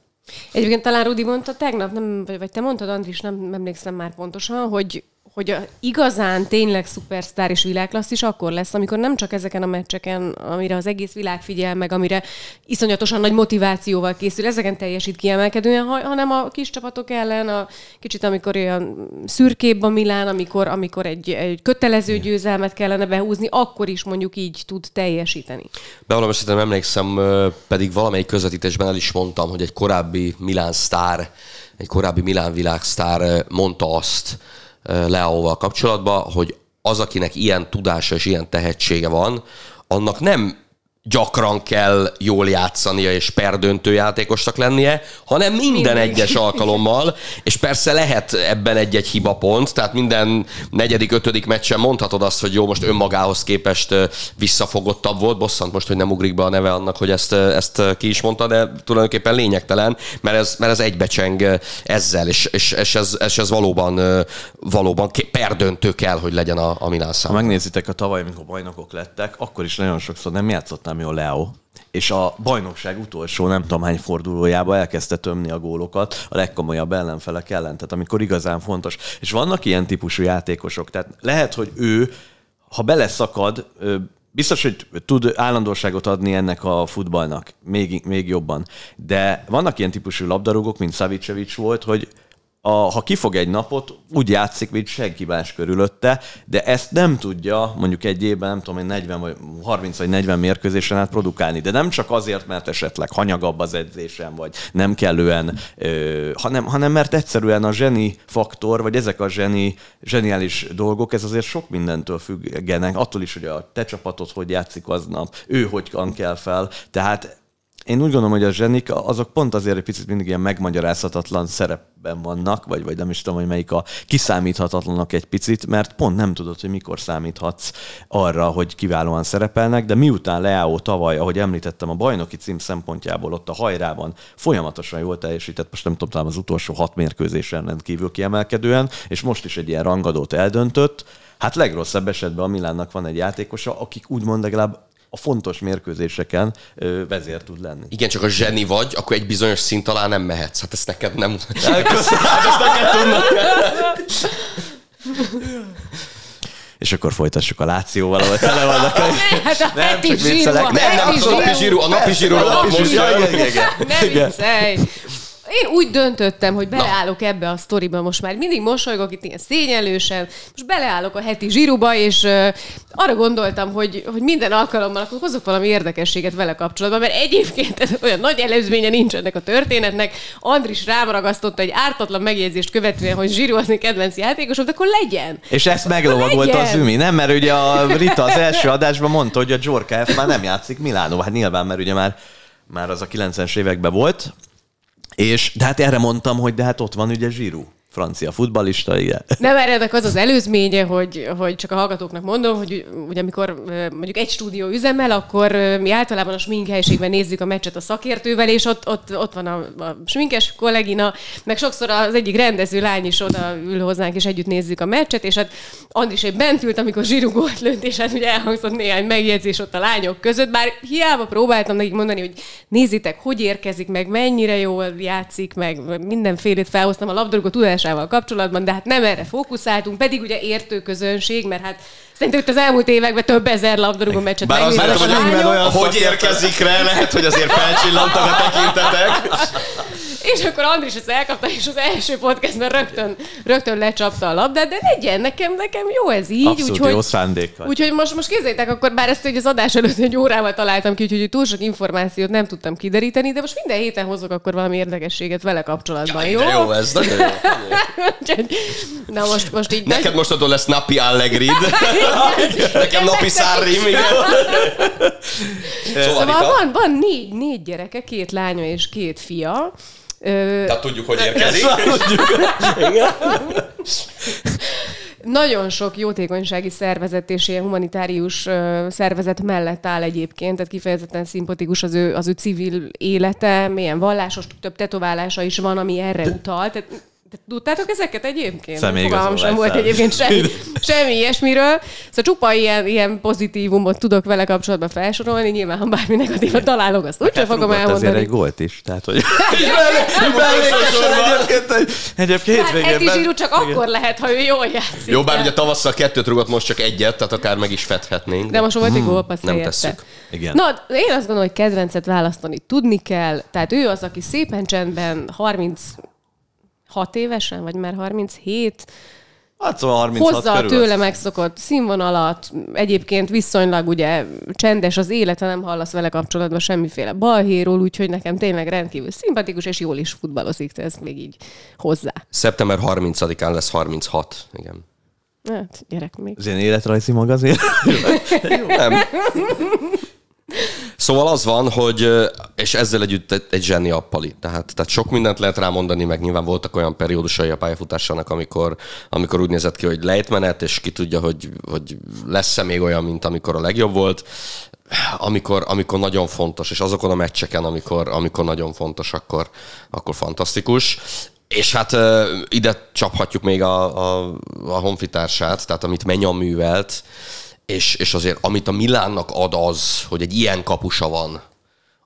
Egyébként talán Rudi mondta tegnap, nem, vagy te mondtad, Andris, nem emlékszem már pontosan, hogy hogy a igazán tényleg szupersztár és világklasszis akkor lesz, amikor nem csak ezeken a meccseken, amire az egész világ figyel meg, amire iszonyatosan nagy motivációval készül, ezeken teljesít kiemelkedően, hanem a kis csapatok ellen, a kicsit amikor olyan szürkébb a Milán, amikor, amikor egy, egy kötelező győzelmet kellene behúzni, akkor is mondjuk így tud teljesíteni. Bevallom, hogy emlékszem, pedig valamelyik közvetítésben el is mondtam, hogy egy korábbi Milán sztár, egy korábbi Milán világsztár mondta azt, Leóval kapcsolatban, hogy az, akinek ilyen tudása és ilyen tehetsége van, annak nem gyakran kell jól játszania és perdöntő játékosnak lennie, hanem minden Mindig. egyes alkalommal, és persze lehet ebben egy-egy hibapont, tehát minden negyedik, ötödik meccsen mondhatod azt, hogy jó, most önmagához képest visszafogottabb volt, bosszant most, hogy nem ugrik be a neve annak, hogy ezt, ezt ki is mondta, de tulajdonképpen lényegtelen, mert ez, mert ez egybecseng ezzel, és, és, és, ez, és ez valóban, valóban perdöntő kell, hogy legyen a, a Milán Ha megnézitek a tavaly, amikor bajnokok lettek, akkor is nagyon sokszor nem játszottam jó Leo. és a bajnokság utolsó nem tudom hány fordulójába elkezdte tömni a gólokat a legkomolyabb ellenfelek ellen, tehát amikor igazán fontos. És vannak ilyen típusú játékosok, tehát lehet, hogy ő, ha beleszakad, biztos, hogy tud állandóságot adni ennek a futballnak, még, még jobban. De vannak ilyen típusú labdarúgók, mint Savicevic volt, hogy a, ha kifog egy napot, úgy játszik, mint senki más körülötte, de ezt nem tudja mondjuk egy évben, nem tudom, 40 vagy 30 vagy 40 mérkőzésen át produkálni. De nem csak azért, mert esetleg hanyagabb az edzésem, vagy nem kellően, ö, hanem, hanem mert egyszerűen a zseni faktor, vagy ezek a zseni, zseniális dolgok, ez azért sok mindentől függenek, attól is, hogy a te csapatod hogy játszik aznap, ő hogy kell fel. Tehát én úgy gondolom, hogy a zsenik azok pont azért egy picit mindig ilyen megmagyarázhatatlan szerepben vannak, vagy, vagy nem is tudom, hogy melyik a kiszámíthatatlanak egy picit, mert pont nem tudod, hogy mikor számíthatsz arra, hogy kiválóan szerepelnek, de miután Leao tavaly, ahogy említettem, a bajnoki cím szempontjából ott a hajrában folyamatosan jól teljesített, most nem tudom, talán az utolsó hat mérkőzésen rendkívül kiemelkedően, és most is egy ilyen rangadót eldöntött, Hát legrosszabb esetben a Milánnak van egy játékosa, akik úgymond legalább a fontos mérkőzéseken vezér tud lenni. Igen, csak a zseni vagy, akkor egy bizonyos szint alá nem mehetsz. Hát ezt neked nem... hát ezt neked tudnak. És akkor folytassuk a Lációval, ahol tele vannak. Hát a nem, heti zsíru, nem, nem, a napi zsíru, a napi zsíru, a napi zsíru. Ne viccelj! Én úgy döntöttem, hogy beleállok Na. ebbe a sztoriba most már. Mindig mosolygok itt ilyen szényelősen. Most beleállok a heti zsíruba, és uh, arra gondoltam, hogy, hogy minden alkalommal akkor hozok valami érdekességet vele kapcsolatban, mert egyébként ez olyan nagy előzménye nincs ennek a történetnek. Andris rám ragasztotta egy ártatlan megjegyzést követően, hogy zsíru az kedvenc játékosom, de akkor legyen. És ezt meglovagolt az Ümi, nem? Mert ugye a Rita az első adásban mondta, hogy a Giorka F már nem játszik Milánó. Hát nyilván, mert ugye már már az a 90-es években volt, és, de hát erre mondtam, hogy de hát ott van ugye Zsirú francia futbalista, igen. Nem, ennek az az előzménye, hogy, hogy csak a hallgatóknak mondom, hogy ugye amikor mondjuk egy stúdió üzemel, akkor mi általában a smink helységben nézzük a meccset a szakértővel, és ott, ott, ott van a, a sminkes kollégina, meg sokszor az egyik rendező lány is oda ül hozzánk, és együtt nézzük a meccset, és hát Andris egy bent ült, amikor Zsiru gólt és hát ugye elhangzott néhány megjegyzés ott a lányok között, bár hiába próbáltam nekik mondani, hogy nézzétek, hogy érkezik meg, mennyire jól játszik, meg mindenfélét felhoztam a labdarúgó tudás tudásával kapcsolatban, de hát nem erre fókuszáltunk, pedig ugye értő közönség, mert hát Szerintem itt az elmúlt években több ezer labdarúgó meccset Bár az hogy, olyan hogy érkezik rá, lehet, hogy azért felcsillantak a tekintetek. és akkor Andris ezt elkapta, és az első podcastben rögtön, rögtön lecsapta a labdát, de legyen, nekem, nekem jó ez így. Abszolút úgyhogy, jó szándékkal. Úgyhogy most, most kézzétek, akkor bár ezt hogy az adás előtt egy órával találtam ki, úgyhogy túl sok információt nem tudtam kideríteni, de most minden héten hozok akkor valami érdekességet vele kapcsolatban, jó? De jó ez, nagyon jó. Na most, most így... Neked most attól lesz napi Allegrid. Nekem napi szárrim, Szóval van, van négy, négy gyereke, két lánya és két fia. Tehát tudjuk, hogy érkezik. Nagyon sok jótékonysági szervezet és ilyen humanitárius szervezet mellett áll egyébként, tehát kifejezetten szimpatikus az ő, az ő civil élete, milyen vallásos, több tetoválása is van, ami erre utal. Tehát de tudtátok ezeket egyébként? Fogalmam sem volt egyébként semmi, semmi ilyesmiről. Szóval csupa ilyen, ilyen pozitívumot tudok vele kapcsolatban felsorolni, nyilván ha bármi negatívat találok, azt úgyse hát fogom elmondani. azért egy gólt is, tehát hogy... egyébként hát, Heti zsíru csak akkor lehet, ha ő jól játszik. Jó, bár ugye tavasszal kettőt rugott, most csak egyet, tehát akár meg is fedhetnénk. De most volt egy gólpassz Nem tesszük. Igen. Na, én azt gondolom, hogy kedvencet választani tudni kell. Tehát ő az, aki szépen csendben 30 6 évesen, vagy már 37, Hát szóval 36 Hozza körül tőle az. megszokott színvonalat, egyébként viszonylag ugye csendes az élete, nem hallasz vele kapcsolatban semmiféle balhéról, úgyhogy nekem tényleg rendkívül szimpatikus, és jól is futballozik, te ezt még így hozzá. Szeptember 30-án lesz 36, igen. Hát, gyerek még. Az ilyen életrajzi magazin? nem. Szóval az van, hogy, és ezzel együtt egy, egy zseni appali. Tehát, tehát sok mindent lehet rámondani, meg nyilván voltak olyan periódusai a pályafutásának, amikor, amikor úgy nézett ki, hogy lejtmenet, és ki tudja, hogy, hogy lesz-e még olyan, mint amikor a legjobb volt amikor, amikor nagyon fontos, és azokon a meccseken, amikor, amikor nagyon fontos, akkor, akkor fantasztikus. És hát ide csaphatjuk még a, a, a honfitársát, tehát amit Menyan művelt, és, és azért amit a Milánnak ad az, hogy egy ilyen kapusa van,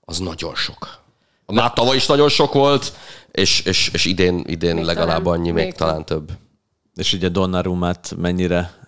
az nagyon sok. Már tavaly is nagyon sok volt, és, és, és idén, idén Még legalább talán- annyi, még, még talán több. És ugye Donnarumát mennyire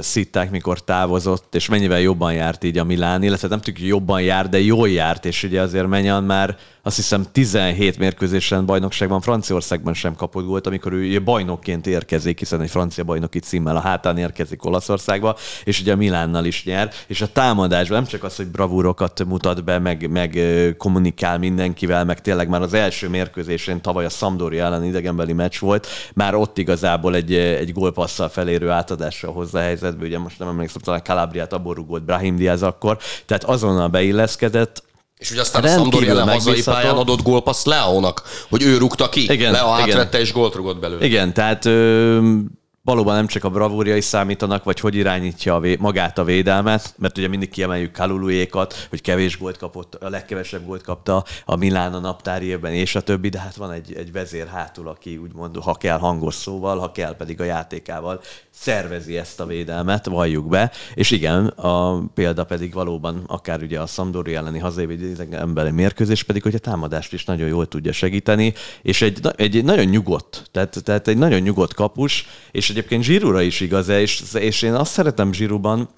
szitták, mikor távozott, és mennyivel jobban járt így a Milán, illetve nem tudjuk, jobban jár, de jól járt, és ugye azért Menyan már azt hiszem 17 mérkőzésen bajnokságban Franciaországban sem kapott gólt, amikor ő bajnokként érkezik, hiszen egy francia bajnoki címmel a hátán érkezik Olaszországba, és ugye a Milánnal is nyer, és a támadásban nem csak az, hogy bravúrokat mutat be, meg, meg kommunikál mindenkivel, meg tényleg már az első mérkőzésén tavaly a Sampdoria ellen idegenbeli meccs volt, már ott igazából egy, egy gólpasszal felérő átadásra hozza a helyzetbe, ugye most nem emlékszem, talán Calabriát abból rúgott Brahim Diaz akkor, tehát azonnal beilleszkedett, És ugye aztán a Rendkívül Sampdoria ellen hazai pályán adott gólpassz Leónak, hogy ő rúgta ki. Igen, Leo igen. átvette és gólt rúgott belőle. Igen, tehát ö, valóban nem csak a bravúrjai számítanak, vagy hogy irányítja a vé- magát a védelmet, mert ugye mindig kiemeljük Kalulujékat, hogy kevés gólt kapott, a legkevesebb gólt kapta a Milán a naptári évben, és a többi, de hát van egy, egy vezér hátul, aki úgymond, ha kell hangos szóval, ha kell pedig a játékával szervezi ezt a védelmet, valljuk be, és igen, a példa pedig valóban akár ugye a Sampdoria elleni hazai emberi mérkőzés pedig, hogy a támadást is nagyon jól tudja segíteni, és egy, egy nagyon nyugodt, tehát, tehát egy nagyon nyugodt kapus, és egyébként Zsirúra is igaz és, és én azt szeretem Zsirúban,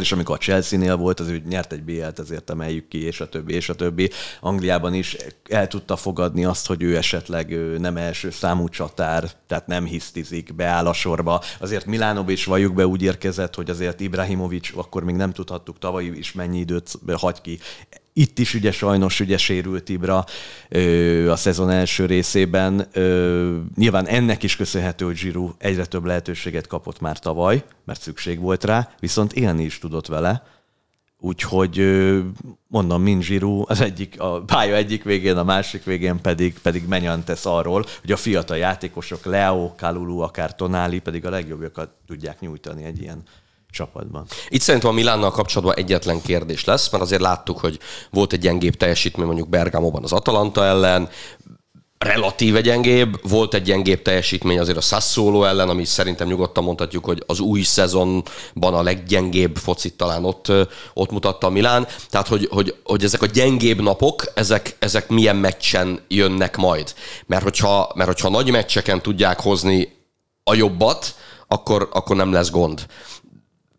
is, amikor a Chelsea-nél volt, az, hogy nyert egy BL-t, ezért emeljük ki, és a többi, és a többi. Angliában is el tudta fogadni azt, hogy ő esetleg nem első számú csatár, tehát nem hisztizik, beáll a sorba. Azért Milánóba is valljuk be úgy érkezett, hogy azért Ibrahimovic, akkor még nem tudhattuk tavaly is mennyi időt hagy ki. Itt is ugye sajnos ugye sérült Ibra ö, a szezon első részében. Ö, nyilván ennek is köszönhető, hogy Giroud egyre több lehetőséget kapott már tavaly, mert szükség volt rá, viszont élni is tudott vele. Úgyhogy mondom, mint Zsirú, az egyik, a pálya egyik végén, a másik végén pedig, pedig menyan tesz arról, hogy a fiatal játékosok, Leo, Kalulu, akár Tonali pedig a legjobbakat tudják nyújtani egy ilyen csapatban. Itt szerintem a Milánnal kapcsolatban egyetlen kérdés lesz, mert azért láttuk, hogy volt egy gyengébb teljesítmény mondjuk Bergamóban az Atalanta ellen, relatíve gyengébb, volt egy gyengébb teljesítmény azért a Sassuolo ellen, ami szerintem nyugodtan mondhatjuk, hogy az új szezonban a leggyengébb focit talán ott, ott mutatta a Milán. Tehát, hogy, hogy, hogy ezek a gyengébb napok, ezek, ezek milyen meccsen jönnek majd. Mert hogyha, mert hogyha nagy meccseken tudják hozni a jobbat, akkor, akkor nem lesz gond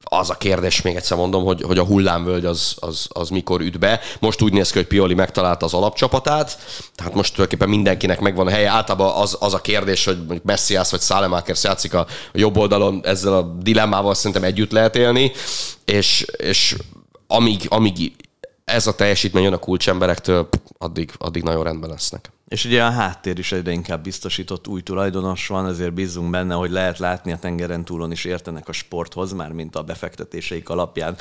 az a kérdés, még egyszer mondom, hogy, hogy a hullámvölgy az, az, az mikor üt be. Most úgy néz ki, hogy Pioli megtalálta az alapcsapatát, tehát most tulajdonképpen mindenkinek megvan a helye. Általában az, az a kérdés, hogy Messias vagy Szálemákers játszik a jobb oldalon, ezzel a dilemmával szerintem együtt lehet élni, és, és amíg, amíg ez a teljesítmény jön a kulcsemberektől, addig, addig nagyon rendben lesznek. És ugye a háttér is egyre inkább biztosított új tulajdonos van, ezért bízunk benne, hogy lehet látni a tengeren túlon is értenek a sporthoz, már mint a befektetéseik alapján.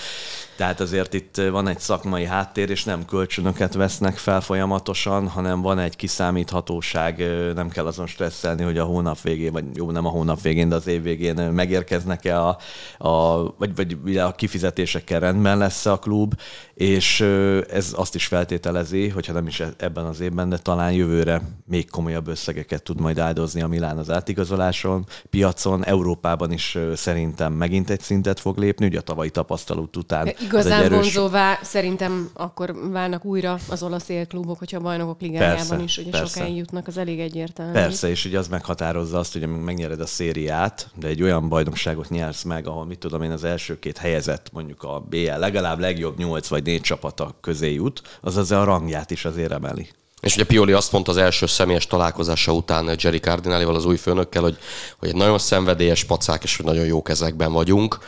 Tehát azért itt van egy szakmai háttér, és nem kölcsönöket vesznek fel folyamatosan, hanem van egy kiszámíthatóság, nem kell azon stresszelni, hogy a hónap végén, vagy jó, nem a hónap végén, de az év végén megérkeznek-e a, a vagy, vagy a kifizetésekkel rendben lesz a klub, és ez azt is feltételezi, hogyha nem is ebben az évben, de talán jövőre még komolyabb összegeket tud majd áldozni a Milán az átigazoláson, piacon, Európában is szerintem megint egy szintet fog lépni, ugye a tavalyi tapasztalat után. Igazán erős... vonzóvá szerintem akkor válnak újra az olasz élklubok, hogyha a bajnokok ligájában persze, is ugye persze. sokáig jutnak, az elég egyértelmű. Persze, és ugye az meghatározza azt, hogy megnyered a szériát, de egy olyan bajnokságot nyersz meg, ahol mit tudom én az első két helyezett, mondjuk a BL legalább legjobb nyolc vagy négy csapata közé jut, az az a rangját is azért emeli. És ugye Pioli azt mondta az első személyes találkozása után Jerry Cardinalival, az új főnökkel, hogy, hogy egy nagyon szenvedélyes pacák, és hogy nagyon jó kezekben vagyunk.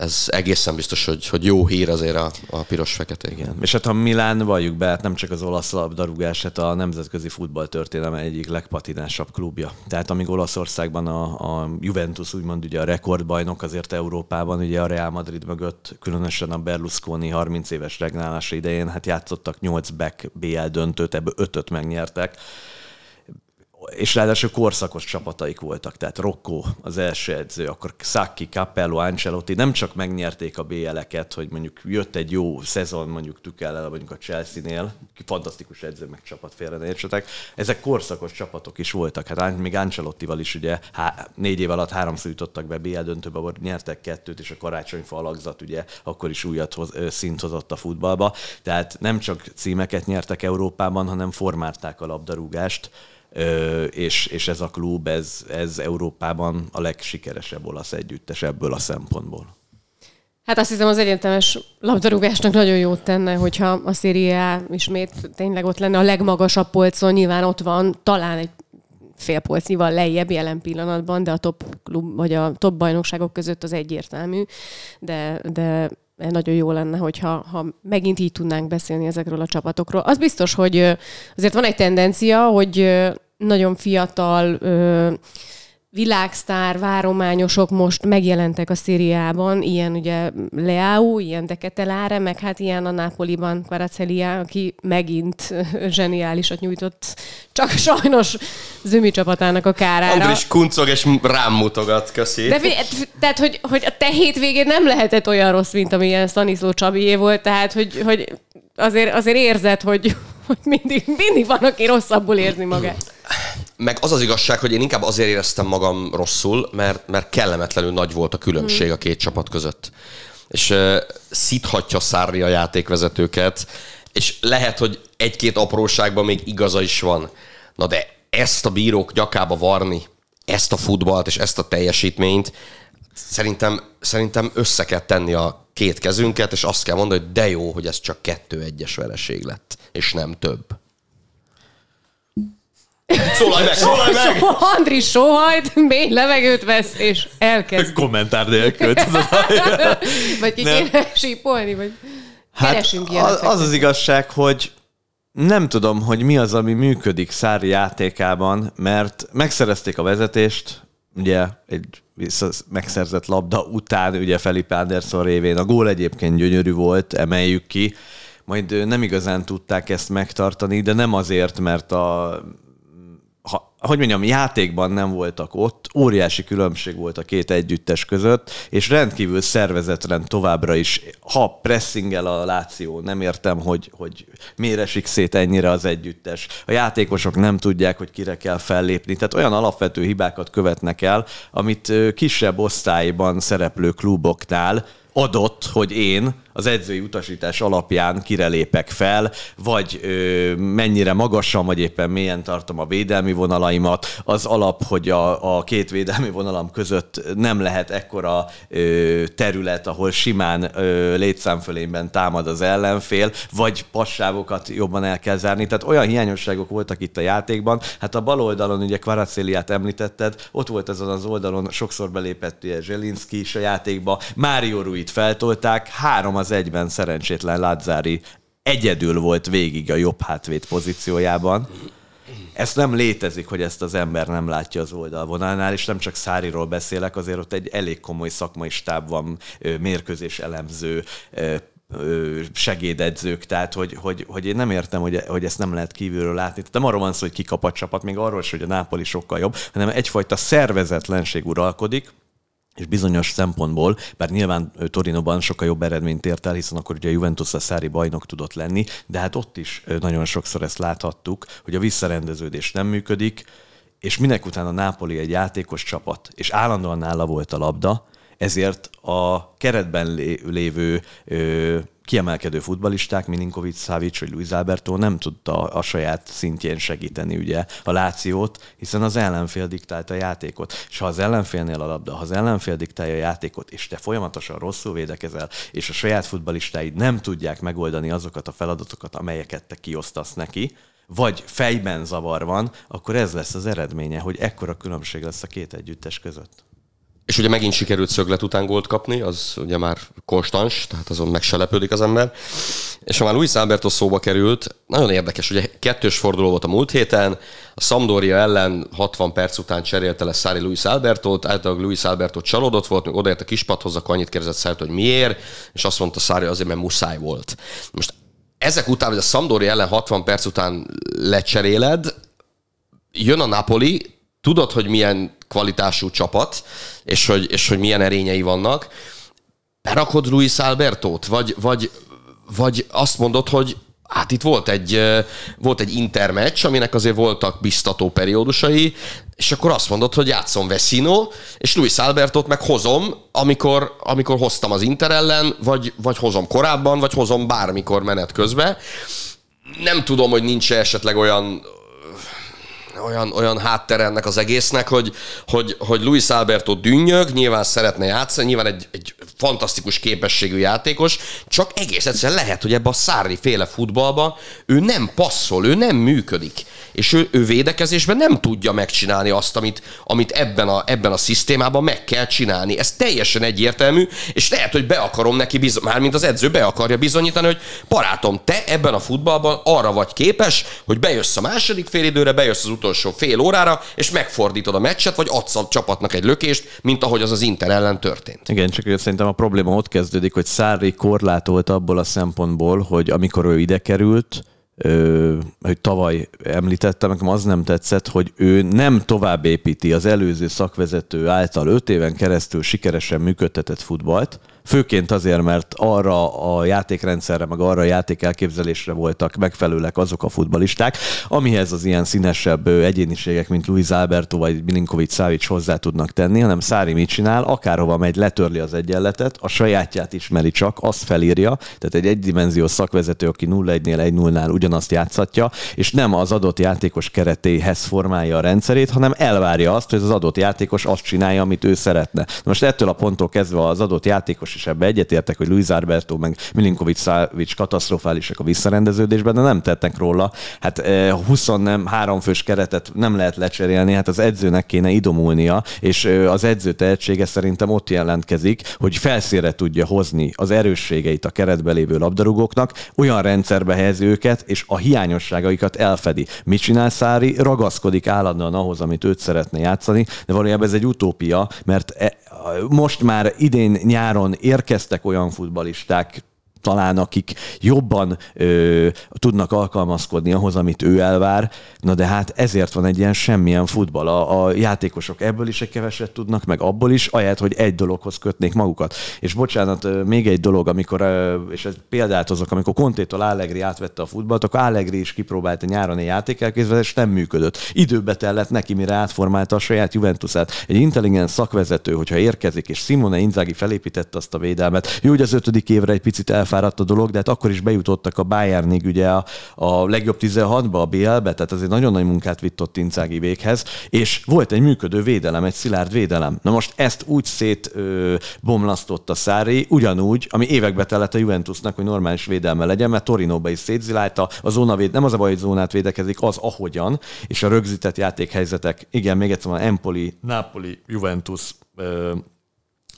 Ez egészen biztos, hogy, hogy jó hír azért a, a piros-fekete. Igen. És hát a Milán, valljuk be, hát nem csak az olasz labdarúgás, hát a nemzetközi futball történelme egyik legpatinásabb klubja. Tehát amíg Olaszországban a, a Juventus úgymond ugye a rekordbajnok, azért Európában ugye a Real Madrid mögött, különösen a Berlusconi 30 éves regnálása idején, hát játszottak 8 back BL döntőt, ebből 5-öt megnyertek és ráadásul korszakos csapataik voltak, tehát Rocco az első edző, akkor Sacchi, Capello, Ancelotti nem csak megnyerték a BL-eket, hogy mondjuk jött egy jó szezon mondjuk Tükellel, mondjuk a Chelsea-nél, fantasztikus edző, meg csapat félre ne értsetek, ezek korszakos csapatok is voltak, hát még Ancelottival is ugye há- négy év alatt háromszor jutottak be BL döntőbe, ahol nyertek kettőt, és a karácsonyfa alakzat ugye akkor is újat hoz, szint hozott a futballba, tehát nem csak címeket nyertek Európában, hanem formálták a labdarúgást, és, és ez a klub, ez, ez Európában a legsikeresebb olasz együttes ebből a szempontból. Hát azt hiszem az egyetemes labdarúgásnak nagyon jót tenne, hogyha a Serie ismét tényleg ott lenne a legmagasabb polcon, nyilván ott van talán egy fél polcnyival lejjebb jelen pillanatban, de a top klub, vagy a top bajnokságok között az egyértelmű, de, de nagyon jó lenne, hogyha ha megint így tudnánk beszélni ezekről a csapatokról. Az biztos, hogy azért van egy tendencia, hogy nagyon fiatal világsztár várományosok most megjelentek a szériában, ilyen ugye Leao, ilyen De Ketelare, meg hát ilyen a Napoliban Kvaratskhelia, aki megint zseniálisat nyújtott, csak sajnos Zümi csapatának a kárára. Andris kuncog és rám mutogat, köszi. De tehát, hogy, hogy a te hétvégén nem lehetett olyan rossz, mint amilyen Stanisló Csabié volt, tehát, hogy, hogy azért, azért érzed, hogy, hogy mindig, mindig van, aki rosszabbul érzi magát. Meg az az igazság, hogy én inkább azért éreztem magam rosszul, mert, mert kellemetlenül nagy volt a különbség hmm. a két csapat között. És uh, szíthatja Szárri a játékvezetőket, és lehet, hogy egy-két apróságban még igaza is van. Na de ezt a bírók nyakába varni, ezt a futballt és ezt a teljesítményt, szerintem, szerintem össze kell tenni a két kezünket, és azt kell mondani, hogy de jó, hogy ez csak kettő egyes vereség lett, és nem több. Szólalj meg, szólalj meg! Andris sóhajt, mély levegőt vesz, és elkezd. Kommentár nélkül. vagy ki kéne sípolni, vagy hát keresünk az, az az igazság, hogy nem tudom, hogy mi az, ami működik Szári játékában, mert megszerezték a vezetést, ugye egy megszerzett labda után, ugye Felipe Anderson révén. A gól egyébként gyönyörű volt, emeljük ki, majd nem igazán tudták ezt megtartani, de nem azért, mert a hogy mondjam, játékban nem voltak ott, óriási különbség volt a két együttes között, és rendkívül szervezetlen továbbra is, ha pressingel a Láció, nem értem, hogy, hogy miért esik szét ennyire az együttes. A játékosok nem tudják, hogy kire kell fellépni, tehát olyan alapvető hibákat követnek el, amit kisebb osztályban szereplő kluboknál adott, hogy én az edzői utasítás alapján kire lépek fel, vagy ö, mennyire magasan, vagy éppen mélyen tartom a védelmi vonalaimat. Az alap, hogy a, a két védelmi vonalam között nem lehet ekkora ö, terület, ahol simán ö, létszámfölényben támad az ellenfél, vagy passávokat jobban el kell zárni. Tehát olyan hiányosságok voltak itt a játékban. Hát a bal oldalon ugye Kvaracéliát említetted, ott volt ezen az oldalon, sokszor belépett Zselinski is a játékba, Mário Ruit feltolták, három az egyben szerencsétlen Lazzári egyedül volt végig a jobb hátvét pozíciójában. Ez nem létezik, hogy ezt az ember nem látja az oldalvonalnál, és nem csak Száriról beszélek, azért ott egy elég komoly szakmai stáb van, mérkőzés elemző, segédedzők, tehát hogy, hogy, hogy én nem értem, hogy, hogy ezt nem lehet kívülről látni. Tehát nem arról van szó, hogy kikap a csapat, még arról is, hogy a Nápoli sokkal jobb, hanem egyfajta szervezetlenség uralkodik, és bizonyos szempontból, bár nyilván Torinoban sokkal jobb eredményt ért el, hiszen akkor ugye a Juventus a szári bajnok tudott lenni, de hát ott is nagyon sokszor ezt láthattuk, hogy a visszarendeződés nem működik, és minek után a Nápoli egy játékos csapat, és állandóan nála volt a labda, ezért a keretben lévő kiemelkedő futbalisták, Mininkovic, Savic vagy Luis Alberto nem tudta a saját szintjén segíteni ugye a Lációt, hiszen az ellenfél diktálta a játékot. És ha az ellenfélnél a labda, ha az ellenfél diktálja a játékot, és te folyamatosan rosszul védekezel, és a saját futbalistáid nem tudják megoldani azokat a feladatokat, amelyeket te kiosztasz neki, vagy fejben zavar van, akkor ez lesz az eredménye, hogy ekkora különbség lesz a két együttes között. És ugye megint sikerült szöglet után gólt kapni, az ugye már konstans, tehát azon meg se lepődik az ember. És ha már Luis Alberto szóba került, nagyon érdekes, ugye kettős forduló volt a múlt héten, a Sampdoria ellen 60 perc után cserélte le Szári Luis Albertot, általában Luis Alberto csalódott volt, még odaért a kispadhoz, akkor annyit kérdezett Szári, hogy miért, és azt mondta Szári azért, mert muszáj volt. Most ezek után, hogy a Sampdoria ellen 60 perc után lecseréled, jön a Napoli, tudod, hogy milyen kvalitású csapat, és hogy, és hogy milyen erényei vannak, berakod Luis Albertót, vagy, vagy, vagy azt mondod, hogy Hát itt volt egy, volt egy intermeccs, aminek azért voltak biztató periódusai, és akkor azt mondod, hogy játszom Vecino, és Luis Albertot meg hozom, amikor, amikor hoztam az Inter ellen, vagy, vagy hozom korábban, vagy hozom bármikor menet közben. Nem tudom, hogy nincs esetleg olyan, olyan, olyan háttere ennek az egésznek, hogy, hogy, hogy Luis Alberto dünnyög, nyilván szeretne játszani, nyilván egy, egy fantasztikus képességű játékos, csak egész egyszerűen lehet, hogy ebbe a Szári féle futballba ő nem passzol, ő nem működik és ő, ő védekezésben nem tudja megcsinálni azt, amit, amit ebben, a, ebben a szisztémában meg kell csinálni. Ez teljesen egyértelmű, és lehet, hogy be akarom neki, bizony, mármint az edző be akarja bizonyítani, hogy barátom, te ebben a futballban arra vagy képes, hogy bejössz a második félidőre, bejössz az utolsó fél órára, és megfordítod a meccset, vagy adsz a csapatnak egy lökést, mint ahogy az az Inter ellen történt. Igen, csak szerintem a probléma ott kezdődik, hogy Szári korlátolt abból a szempontból, hogy amikor ő ide került, hogy tavaly említettem, nekem az nem tetszett, hogy ő nem tovább építi az előző szakvezető által öt éven keresztül sikeresen működtetett futballt, Főként azért, mert arra a játékrendszerre, meg arra a játék elképzelésre voltak megfelelőek azok a futbalisták, amihez az ilyen színesebb egyéniségek, mint Luis Alberto vagy Milinkovic Savic hozzá tudnak tenni, hanem Szári mit csinál, akárhova megy, letörli az egyenletet, a sajátját ismeri csak, azt felírja, tehát egy egydimenziós szakvezető, aki 0-1-nél 1-0-nál ugyanazt játszatja, és nem az adott játékos keretéhez formálja a rendszerét, hanem elvárja azt, hogy az adott játékos azt csinálja, amit ő szeretne. Most ettől a ponttól kezdve az adott játékos és ebbe egyetértek, hogy Luis Alberto meg Milinkovic Savic katasztrofálisak a visszarendeződésben, de nem tettek róla. Hát 20 eh, nem, három fős keretet nem lehet lecserélni, hát az edzőnek kéne idomulnia, és eh, az edző tehetsége szerintem ott jelentkezik, hogy felszére tudja hozni az erősségeit a keretbe lévő labdarúgóknak, olyan rendszerbe helyezi őket, és a hiányosságaikat elfedi. Mit csinál Szári? Ragaszkodik állandóan ahhoz, amit őt szeretne játszani, de valójában ez egy utópia, mert e, most már idén nyáron érkeztek olyan futbalisták, talán akik jobban ö, tudnak alkalmazkodni ahhoz, amit ő elvár. Na de hát ezért van egy ilyen semmilyen futball. A, a játékosok ebből is egy keveset tudnak, meg abból is, ahelyett, hogy egy dologhoz kötnék magukat. És bocsánat, még egy dolog, amikor, és ez példát hozok, amikor Kontétól Allegri átvette a futballt, akkor Allegri is kipróbálta nyáron egy játékelkészvet, és nem működött. Időbe tellett neki, mire átformálta a saját Juventusát. Egy intelligens szakvezető, hogyha érkezik, és Simone Inzaghi felépítette azt a védelmet, jó, hogy az ötödik évre egy picit el elfáradt a dolog, de hát akkor is bejutottak a Bayernig ugye a, a legjobb 16-ba, a BL-be, tehát azért nagyon nagy munkát vitt ott Inzági véghez, és volt egy működő védelem, egy szilárd védelem. Na most ezt úgy szét ö, bomlasztotta Szári, ugyanúgy, ami évekbe tellett a Juventusnak, hogy normális védelme legyen, mert Torinóba is szétzilálta, a zónavéd, nem az a baj, hogy zónát védekezik, az ahogyan, és a rögzített játékhelyzetek, igen, még egyszer van Empoli, Napoli, Juventus, ö,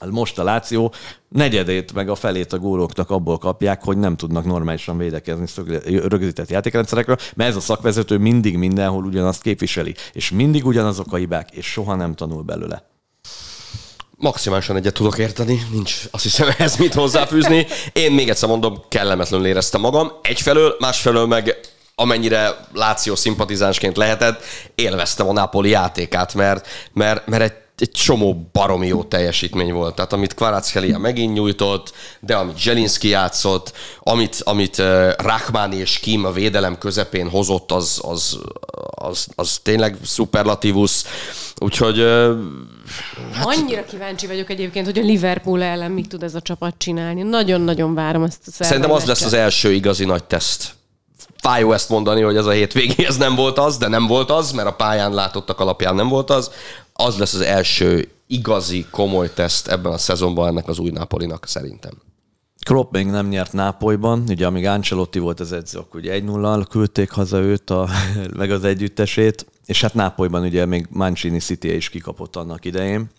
most a Láció negyedét, meg a felét a góloknak abból kapják, hogy nem tudnak normálisan védekezni rögzített játékrendszerekről, mert ez a szakvezető mindig mindenhol ugyanazt képviseli, és mindig ugyanazok a hibák, és soha nem tanul belőle. Maximálisan egyet tudok érteni, nincs azt hiszem ez mit hozzáfűzni. Én még egyszer mondom, kellemetlenül éreztem magam. Egyfelől, másfelől meg amennyire Láció szimpatizánsként lehetett, élveztem a Napoli játékát, mert, mert, mert egy egy csomó baromi jó teljesítmény volt. Tehát amit Kvaratskhelia megint nyújtott, de amit Zselinski játszott, amit, amit Rachmani és Kim a védelem közepén hozott, az, az, az, az tényleg superlatívus. Úgyhogy Hát... Annyira kíváncsi vagyok egyébként, hogy a Liverpool ellen mit tud ez a csapat csinálni. Nagyon-nagyon várom ezt a Szerintem az lesz az első igazi nagy teszt. Fájó ezt mondani, hogy ez a hétvégi ez nem volt az, de nem volt az, mert a pályán látottak alapján nem volt az az lesz az első igazi, komoly teszt ebben a szezonban ennek az új Napolinak szerintem. Klopp még nem nyert Nápolyban, ugye amíg Ancelotti volt az edző, akkor ugye 1 0 küldték haza őt, a, meg az együttesét, és hát Nápolyban ugye még Mancini City is kikapott annak idején,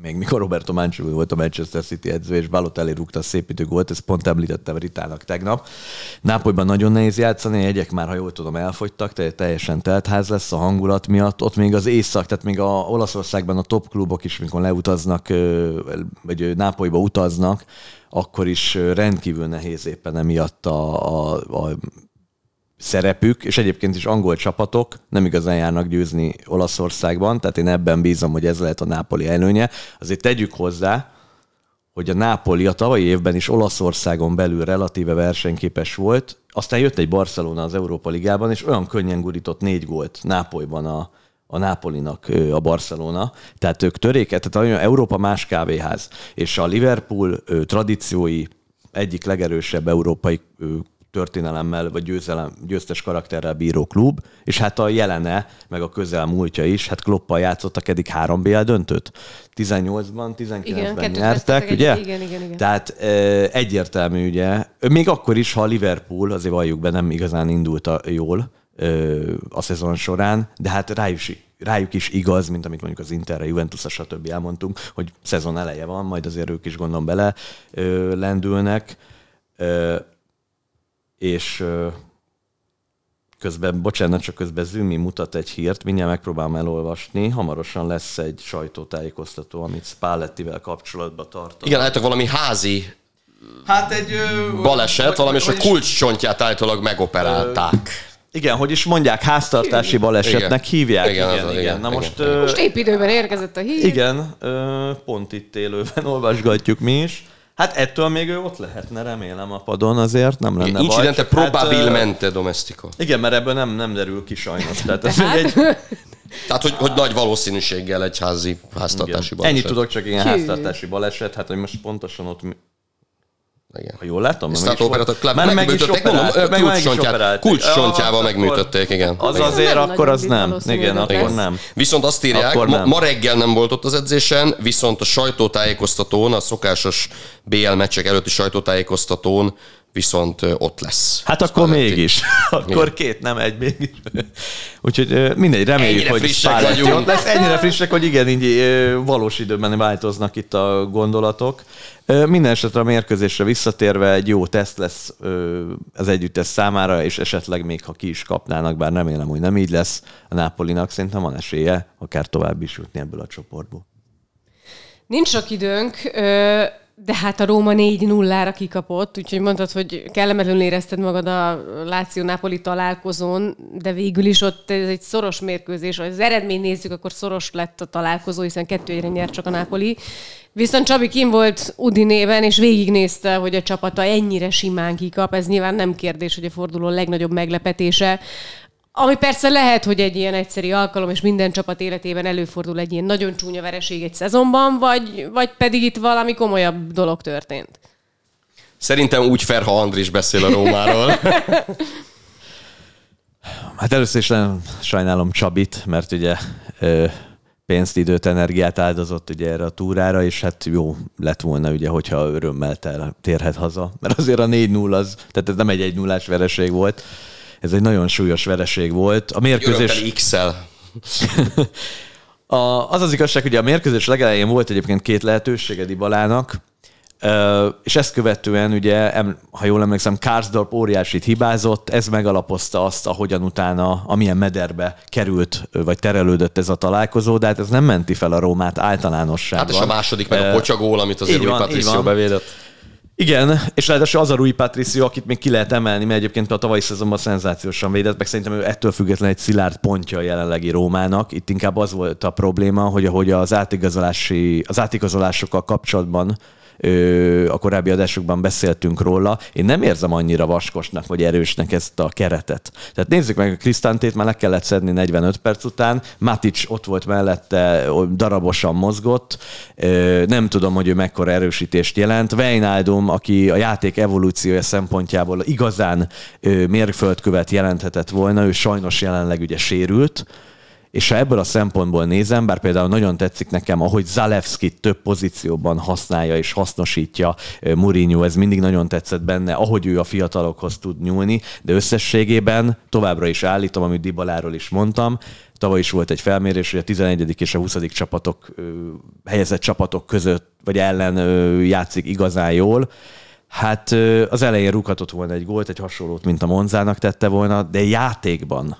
még mikor Roberto Mancini volt a Manchester City edző, és Balotelli rúgta a szép idő ezt pont említettem Ritának tegnap. Nápolyban nagyon nehéz játszani, jegyek már, ha jól tudom, elfogytak, tehát teljesen teltház lesz a hangulat miatt. Ott még az észak, tehát még a Olaszországban a top klubok is, mikor leutaznak, vagy Nápolyba utaznak, akkor is rendkívül nehéz éppen emiatt a, a, a szerepük, és egyébként is angol csapatok nem igazán járnak győzni Olaszországban, tehát én ebben bízom, hogy ez lehet a Nápoli előnye. Azért tegyük hozzá, hogy a Nápoli a tavalyi évben is Olaszországon belül relatíve versenyképes volt, aztán jött egy Barcelona az Európa Ligában, és olyan könnyen gurított négy gólt Nápolyban a, a Nápolinak a Barcelona. Tehát ők töréket, tehát Európa más kávéház, és a Liverpool tradíciói egyik legerősebb európai történelemmel vagy győzelem, győztes karakterrel bíró klub, és hát a jelene, meg a közelmúltja is, hát Kloppal játszottak eddig három BL döntőt. 18-ban, 19-ben nyertek, ugye? Igen, igen, igen. Tehát e, egyértelmű, ugye, még akkor is, ha a Liverpool, azért valljuk be, nem igazán indult a, jól e, a szezon során, de hát rájuk rájuk is igaz, mint amit mondjuk az Interre, Juventus, stb. elmondtunk, hogy szezon eleje van, majd azért ők is gondolom bele ö, lendülnek. Ö, és közben, bocsánat, csak közben Zümi mutat egy hírt, mindjárt megpróbálom elolvasni. Hamarosan lesz egy sajtótájékoztató, amit Spallettivel kapcsolatban tart. Igen, hát valami házi Hát egy... baleset, vagy, valami, és a kulcscsontját állítólag megoperálták. Igen, hogy is mondják, háztartási balesetnek igen. hívják. Igen, igen, igen. igen. Na igen. most... Igen. Most épp időben érkezett a hír. Igen, pont itt élőben olvasgatjuk mi is. Hát ettől még ő ott lehetne, remélem a padon azért, nem lenne baj. Incidente probabilmente hát, domestico. Igen, mert ebből nem, nem derül ki sajnos. Tehát, ez egy, tehát hogy, hogy nagy valószínűséggel egy házi háztartási baleset. Ennyit tudok csak ilyen háztartási baleset, hát hogy most pontosan ott igen. Ha jól látom, nem is volt. Már meg is operált, kulcscsontjával megműtötték, igen. Az azért akkor az nem. Igen, akkor nem. Viszont azt írják, ma, ma reggel nem volt ott az edzésen, viszont a sajtótájékoztatón, a szokásos BL meccsek előtti sajtótájékoztatón viszont ott lesz. Hát akkor Spalletti. mégis. akkor két, nem egy mégis. Úgyhogy mindegy, reméljük, ennyire hogy frissek vagyunk. ott lesz. Ennyire frissek, hogy igen, így valós időben változnak itt a gondolatok. Minden esetre a mérkőzésre visszatérve egy jó teszt lesz az együttes számára, és esetleg még ha ki is kapnának, bár remélem, hogy nem így lesz, a Nápolinak szerintem van esélye akár tovább is jutni ebből a csoportból. Nincs sok időnk, de hát a Róma 4-0-ra kikapott, úgyhogy mondtad, hogy kellemetlenül érezted magad a Láció-Napoli találkozón, de végül is ott ez egy szoros mérkőzés. Ha az eredmény nézzük, akkor szoros lett a találkozó, hiszen kettő egyre nyert csak a Napoli. Viszont Csabi kim volt Udinében, és végignézte, hogy a csapata ennyire simán kikap. Ez nyilván nem kérdés, hogy a forduló legnagyobb meglepetése. Ami persze lehet, hogy egy ilyen egyszeri alkalom, és minden csapat életében előfordul egy ilyen nagyon csúnya vereség egy szezonban, vagy, vagy pedig itt valami komolyabb dolog történt. Szerintem úgy Ferha Andris beszél a Rómáról. hát először is nem sajnálom Csabit, mert ugye pénzt, időt, energiát áldozott ugye erre a túrára, és hát jó lett volna ugye, hogyha örömmel térhet haza. Mert azért a 4-0 az, tehát ez nem egy 1 0 vereség volt, ez egy nagyon súlyos vereség volt. A mérkőzés... X-el. a, az az igazság, hogy a mérkőzés legelején volt egyébként két lehetősége Dibalának, és ezt követően ugye, ha jól emlékszem, Karsdorp óriásit hibázott, ez megalapozta azt, ahogyan utána, amilyen mederbe került, vagy terelődött ez a találkozó, de hát ez nem menti fel a Rómát általánosságban. Hát és a második meg a pocsagól, amit az Rui Patricio bevédett. Igen, és ráadásul az a Rui Patricio, akit még ki lehet emelni, mert egyébként a tavalyi szezonban szenzációsan védett, meg szerintem ő ettől függetlenül egy szilárd pontja a jelenlegi Rómának. Itt inkább az volt a probléma, hogy ahogy az átigazolási, az átigazolásokkal kapcsolatban a korábbi adásokban beszéltünk róla. Én nem érzem annyira vaskosnak vagy erősnek ezt a keretet. Tehát nézzük meg, a Krisztántét már le kellett szedni 45 perc után, Matic ott volt mellette, darabosan mozgott, nem tudom, hogy ő mekkora erősítést jelent. Wijnaldum, aki a játék evolúciója szempontjából igazán mérföldkövet jelenthetett volna, ő sajnos jelenleg ugye sérült, és ha ebből a szempontból nézem, bár például nagyon tetszik nekem, ahogy Zalewski több pozícióban használja és hasznosítja Mourinho, ez mindig nagyon tetszett benne, ahogy ő a fiatalokhoz tud nyúlni, de összességében továbbra is állítom, amit Dibaláról is mondtam, tavaly is volt egy felmérés, hogy a 11. és a 20. csapatok helyezett csapatok között, vagy ellen játszik igazán jól. Hát az elején rúghatott volna egy gólt, egy hasonlót, mint a Monzának tette volna, de játékban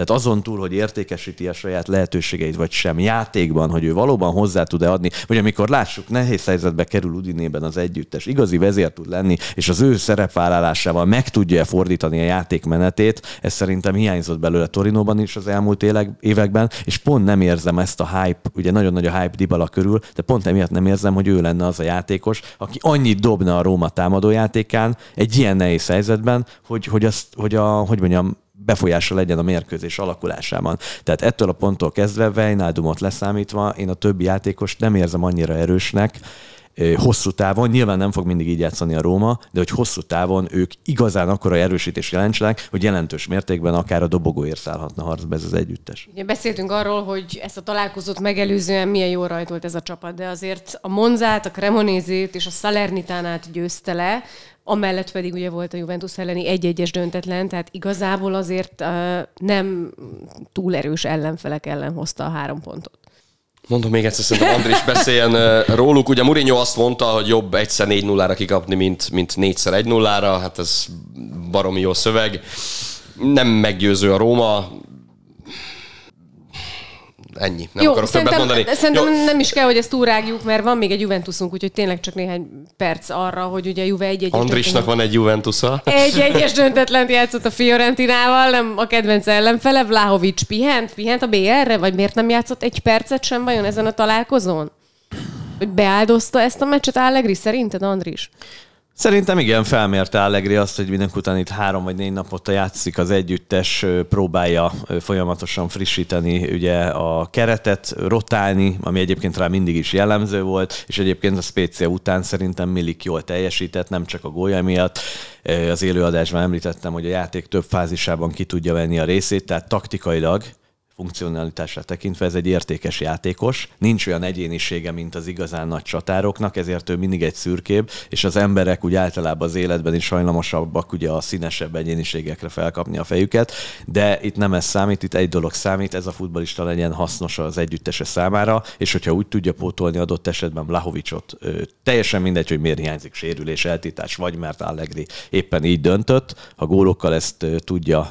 Tehát azon túl, hogy értékesíti a saját lehetőségeit, vagy sem játékban, hogy ő valóban hozzá tud-e adni, vagy amikor lássuk, nehéz helyzetbe kerül Udinében az együttes, igazi vezér tud lenni, és az ő szerepvállalásával meg tudja fordítani a játék menetét, ez szerintem hiányzott belőle Torinóban is az elmúlt években, és pont nem érzem ezt a hype, ugye nagyon nagy a hype Dybala körül, de pont emiatt nem érzem, hogy ő lenne az a játékos, aki annyit dobna a Róma támadójátékán egy ilyen nehéz helyzetben, hogy, hogy, azt, hogy a, hogy mondjam, befolyása legyen a mérkőzés alakulásában. Tehát ettől a ponttól kezdve Vejnádumot leszámítva én a többi játékost nem érzem annyira erősnek, hosszú távon, nyilván nem fog mindig így játszani a Róma, de hogy hosszú távon ők igazán akkora erősítés jelentsenek, hogy jelentős mértékben akár a dobogóért szállhatna harcba ez az együttes. Ugye beszéltünk arról, hogy ezt a találkozót megelőzően milyen jól rajtolt ez a csapat, de azért a Monzát, a Cremonézét és a Salernitánát győzte le, amellett pedig ugye volt a Juventus elleni egy-egyes döntetlen, tehát igazából azért uh, nem túl erős ellenfelek ellen hozta a három pontot. Mondom még egyszer, szerintem Andris beszéljen róluk. Ugye Mourinho azt mondta, hogy jobb egyszer 4 0 ra kikapni, mint, mint négyszer 1 0 ra Hát ez baromi jó szöveg. Nem meggyőző a Róma, ennyi. Nem Jó, akarok többet mondani. Szerintem Jó. nem is kell, hogy ezt túrágjuk, mert van még egy Juventusunk, úgyhogy tényleg csak néhány perc arra, hogy ugye Juve egy egy Andrisnak van egy Juventusa. Egy egyes döntetlent játszott a Fiorentinával, nem a kedvenc ellenfele, Vlahovics pihent, pihent a BR-re, vagy miért nem játszott egy percet sem vajon ezen a találkozón? Hogy beáldozta ezt a meccset Allegri szerinted, Andris? Szerintem igen, felmérte Allegri azt, hogy mindenki után itt három vagy négy napot játszik az együttes, próbálja folyamatosan frissíteni ugye a keretet, rotálni, ami egyébként rá mindig is jellemző volt, és egyébként a Spécia után szerintem Milik jól teljesített, nem csak a gólya miatt. Az élőadásban említettem, hogy a játék több fázisában ki tudja venni a részét, tehát taktikailag funkcionalitásra tekintve ez egy értékes játékos. Nincs olyan egyénisége, mint az igazán nagy csatároknak, ezért ő mindig egy szürkébb, és az emberek úgy általában az életben is hajlamosabbak ugye a színesebb egyéniségekre felkapni a fejüket, de itt nem ez számít, itt egy dolog számít, ez a futbalista legyen hasznos az együttese számára, és hogyha úgy tudja pótolni adott esetben Blahovicsot, teljesen mindegy, hogy miért hiányzik sérülés, eltítás, vagy mert Allegri éppen így döntött, ha gólokkal ezt tudja,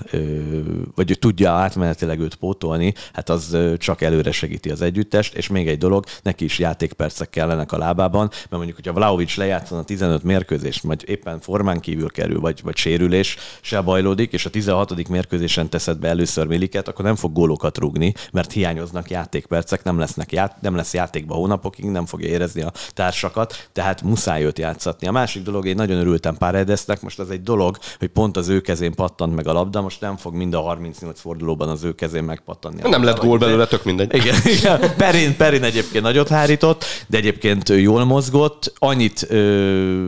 vagy tudja átmenetileg őt pótolni, gyakorolni, hát az csak előre segíti az együttest, és még egy dolog, neki is játékpercek kellenek a lábában, mert mondjuk, hogyha Vlaovic lejátszana 15 mérkőzést, vagy éppen formán kívül kerül, vagy, vagy sérülés, se bajlódik, és a 16. mérkőzésen teszed be először Miliket, akkor nem fog gólokat rúgni, mert hiányoznak játékpercek, nem, lesznek ját, nem lesz játékba hónapokig, nem fogja érezni a társakat, tehát muszáj őt játszatni. A másik dolog, én nagyon örültem Paredesnek, most az egy dolog, hogy pont az ő kezén pattant meg a labda, most nem fog mind a 38 fordulóban az ő kezén megpattanni pattanni. Nem lett gól belőle, tök mindegy. Igen, igen. Perin, Perin egyébként nagyot hárított, de egyébként jól mozgott. Annyit ö,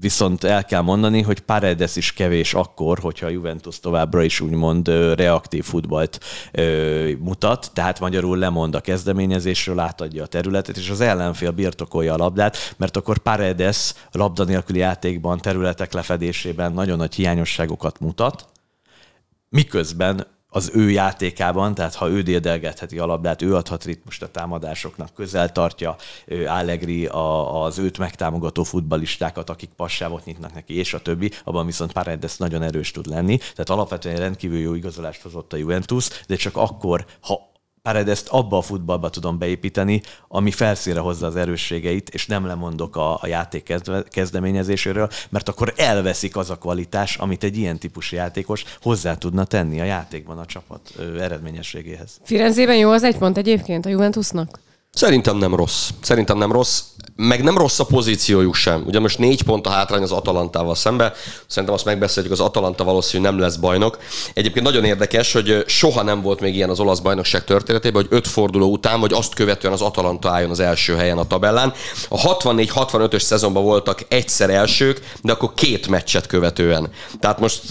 viszont el kell mondani, hogy Paredes is kevés akkor, hogyha a Juventus továbbra is úgymond reaktív futballt ö, mutat, tehát magyarul lemond a kezdeményezésről, átadja a területet, és az ellenfél birtokolja a labdát, mert akkor Paredes labda nélküli játékban, területek lefedésében nagyon nagy hiányosságokat mutat, miközben az ő játékában, tehát ha ő déldelgetheti a labdát, ő adhat ritmust a támadásoknak, közel tartja Allegri a, az őt megtámogató futbalistákat, akik passávot nyitnak neki, és a többi, abban viszont Paredes nagyon erős tud lenni. Tehát alapvetően rendkívül jó igazolást hozott a Juventus, de csak akkor, ha Paredeszt abba a futballba tudom beépíteni, ami felszínre hozza az erősségeit, és nem lemondok a, a játék kezdeményezéséről, mert akkor elveszik az a kvalitás, amit egy ilyen típusú játékos hozzá tudna tenni a játékban a csapat eredményességéhez. Firenzében jó az egy pont egyébként a Juventusnak? Szerintem nem rossz. Szerintem nem rossz meg nem rossz a pozíciójuk sem. Ugye most négy pont a hátrány az Atalantával szembe. Szerintem azt megbeszéljük, az Atalanta valószínűleg nem lesz bajnok. Egyébként nagyon érdekes, hogy soha nem volt még ilyen az olasz bajnokság történetében, hogy öt forduló után, vagy azt követően az Atalanta álljon az első helyen a tabellán. A 64-65-ös szezonban voltak egyszer elsők, de akkor két meccset követően. Tehát most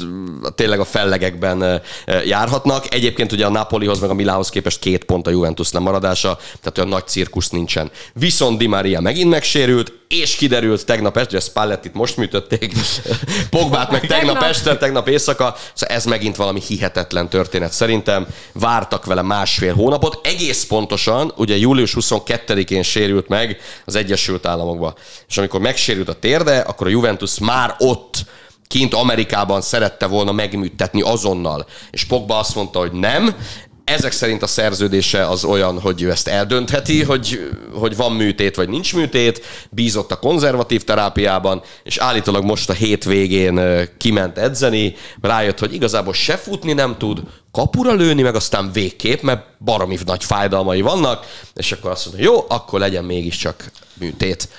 tényleg a fellegekben járhatnak. Egyébként ugye a Napolihoz meg a Milánhoz képest két pont a Juventus lemaradása, tehát olyan nagy cirkusz nincsen. Viszont Di Maria megint megsérült, és kiderült tegnap este, hogy a Spallettit most műtötték, Pogbát meg tegnap este, tegnap éjszaka, szóval ez megint valami hihetetlen történet. Szerintem vártak vele másfél hónapot, egész pontosan, ugye július 22-én sérült meg az Egyesült Államokba. És amikor megsérült a térde, akkor a Juventus már ott kint Amerikában szerette volna megműtetni azonnal, és Pogba azt mondta, hogy nem, ezek szerint a szerződése az olyan, hogy ő ezt eldöntheti, hogy, hogy van műtét vagy nincs műtét, bízott a konzervatív terápiában, és állítólag most a hétvégén kiment edzeni, rájött, hogy igazából se futni nem tud, kapura lőni, meg aztán végképp, mert baromi nagy fájdalmai vannak, és akkor azt mondja, jó, akkor legyen mégiscsak műtét.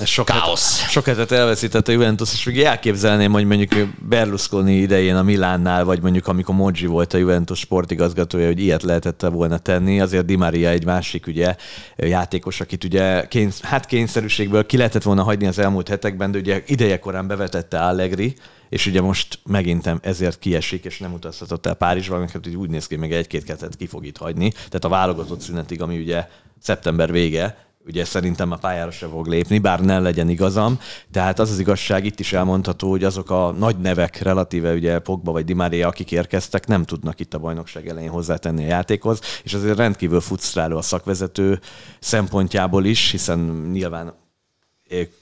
Ez sok, Káosz. Het, sok hetet elveszített a Juventus, és még elképzelném, hogy mondjuk Berlusconi idején a Milánnál, vagy mondjuk amikor Moggi volt a Juventus sportigazgatója, hogy ilyet lehetett volna tenni. Azért Di Maria egy másik ugye, játékos, akit ugye kénysz, hát kényszerűségből ki lehetett volna hagyni az elmúlt hetekben, de ugye idejekorán bevetette Allegri, és ugye most megintem ezért kiesik, és nem utazhatott el Párizsba, mert úgy néz ki, még egy-két ketet ki fog itt hagyni. Tehát a válogatott szünetig, ami ugye szeptember vége, ugye szerintem a pályára se fog lépni, bár ne legyen igazam. Tehát az az igazság itt is elmondható, hogy azok a nagy nevek, relatíve ugye Pogba vagy Di Maria, akik érkeztek, nem tudnak itt a bajnokság elején hozzátenni a játékhoz, és azért rendkívül futsztráló a szakvezető szempontjából is, hiszen nyilván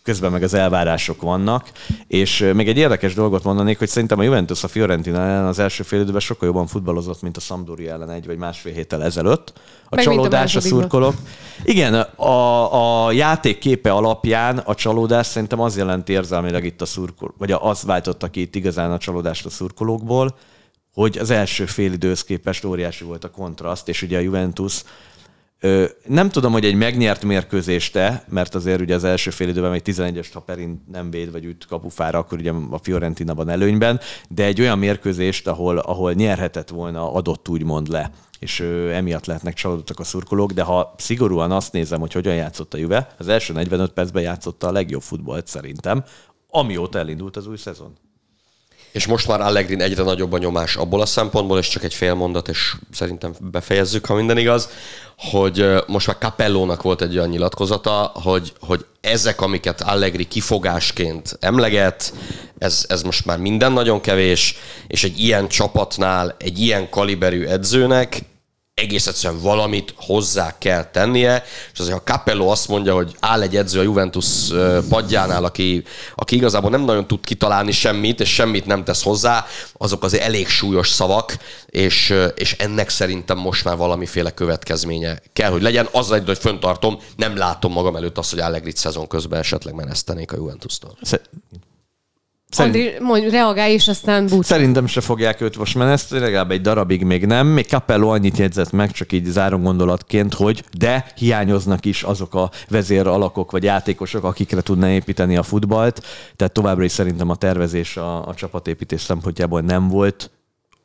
közben meg az elvárások vannak, és még egy érdekes dolgot mondanék, hogy szerintem a Juventus a Fiorentina ellen az első fél időben sokkal jobban futballozott, mint a Sampdoria ellen egy vagy másfél héttel ezelőtt. A meg csalódás a, a szurkolók. Igen, a, a játék képe alapján a csalódás szerintem az jelenti érzelmileg itt a szurkol, vagy az váltotta ki itt igazán a csalódást a szurkolókból, hogy az első fél időhöz képest óriási volt a kontraszt, és ugye a Juventus nem tudom, hogy egy megnyert mérkőzéste, mert azért ugye az első fél időben még 11-es Taperin nem véd, vagy üt kapufára, akkor ugye a Fiorentina van előnyben, de egy olyan mérkőzést, ahol, ahol nyerhetett volna, adott úgymond le és emiatt lehetnek csalódottak a szurkolók, de ha szigorúan azt nézem, hogy hogyan játszott a Juve, az első 45 percben játszotta a legjobb futballt szerintem, amióta elindult az új szezon. És most már Allegrin egyre nagyobb a nyomás abból a szempontból, és csak egy fél mondat, és szerintem befejezzük, ha minden igaz, hogy most már Capellónak volt egy olyan nyilatkozata, hogy, hogy ezek, amiket Allegri kifogásként emleget, ez, ez most már minden nagyon kevés, és egy ilyen csapatnál, egy ilyen kaliberű edzőnek egész egyszerűen valamit hozzá kell tennie, és azért ha Capello azt mondja, hogy áll egy edző a Juventus padjánál, aki, aki igazából nem nagyon tud kitalálni semmit, és semmit nem tesz hozzá, azok azért elég súlyos szavak, és, és ennek szerintem most már valamiféle következménye kell, hogy legyen. Azzal egy, hogy föntartom, nem látom magam előtt azt, hogy Allegri szezon közben esetleg menesztenék a Juventus-tól. Szerint... Andri, mondj, reagálj, és aztán búcsú. Szerintem se fogják őt most meneszteni, legalább egy darabig még nem. Még Capello annyit jegyzett meg, csak így zárom gondolatként, hogy de hiányoznak is azok a vezér alakok vagy játékosok, akikre tudna építeni a futballt. Tehát továbbra is szerintem a tervezés a, a csapatépítés szempontjából nem volt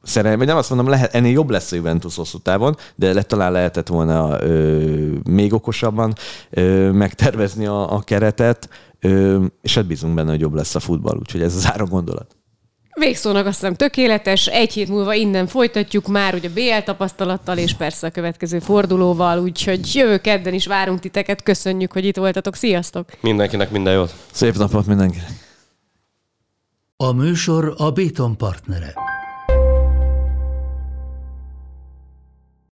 Szerintem, nem azt mondom, lehet, ennél jobb lesz a Juventus hosszú távon, de le, talán lehetett volna ö, még okosabban ö, megtervezni a, a keretet Ö, és hát bízunk benne, hogy jobb lesz a futball, úgyhogy ez az ára gondolat. Végszónak azt hiszem tökéletes, egy hét múlva innen folytatjuk már ugye BL tapasztalattal, és persze a következő fordulóval, úgyhogy jövő kedden is várunk titeket, köszönjük, hogy itt voltatok, sziasztok! Mindenkinek minden jót! Szép napot mindenkinek! A műsor a Béton partnere.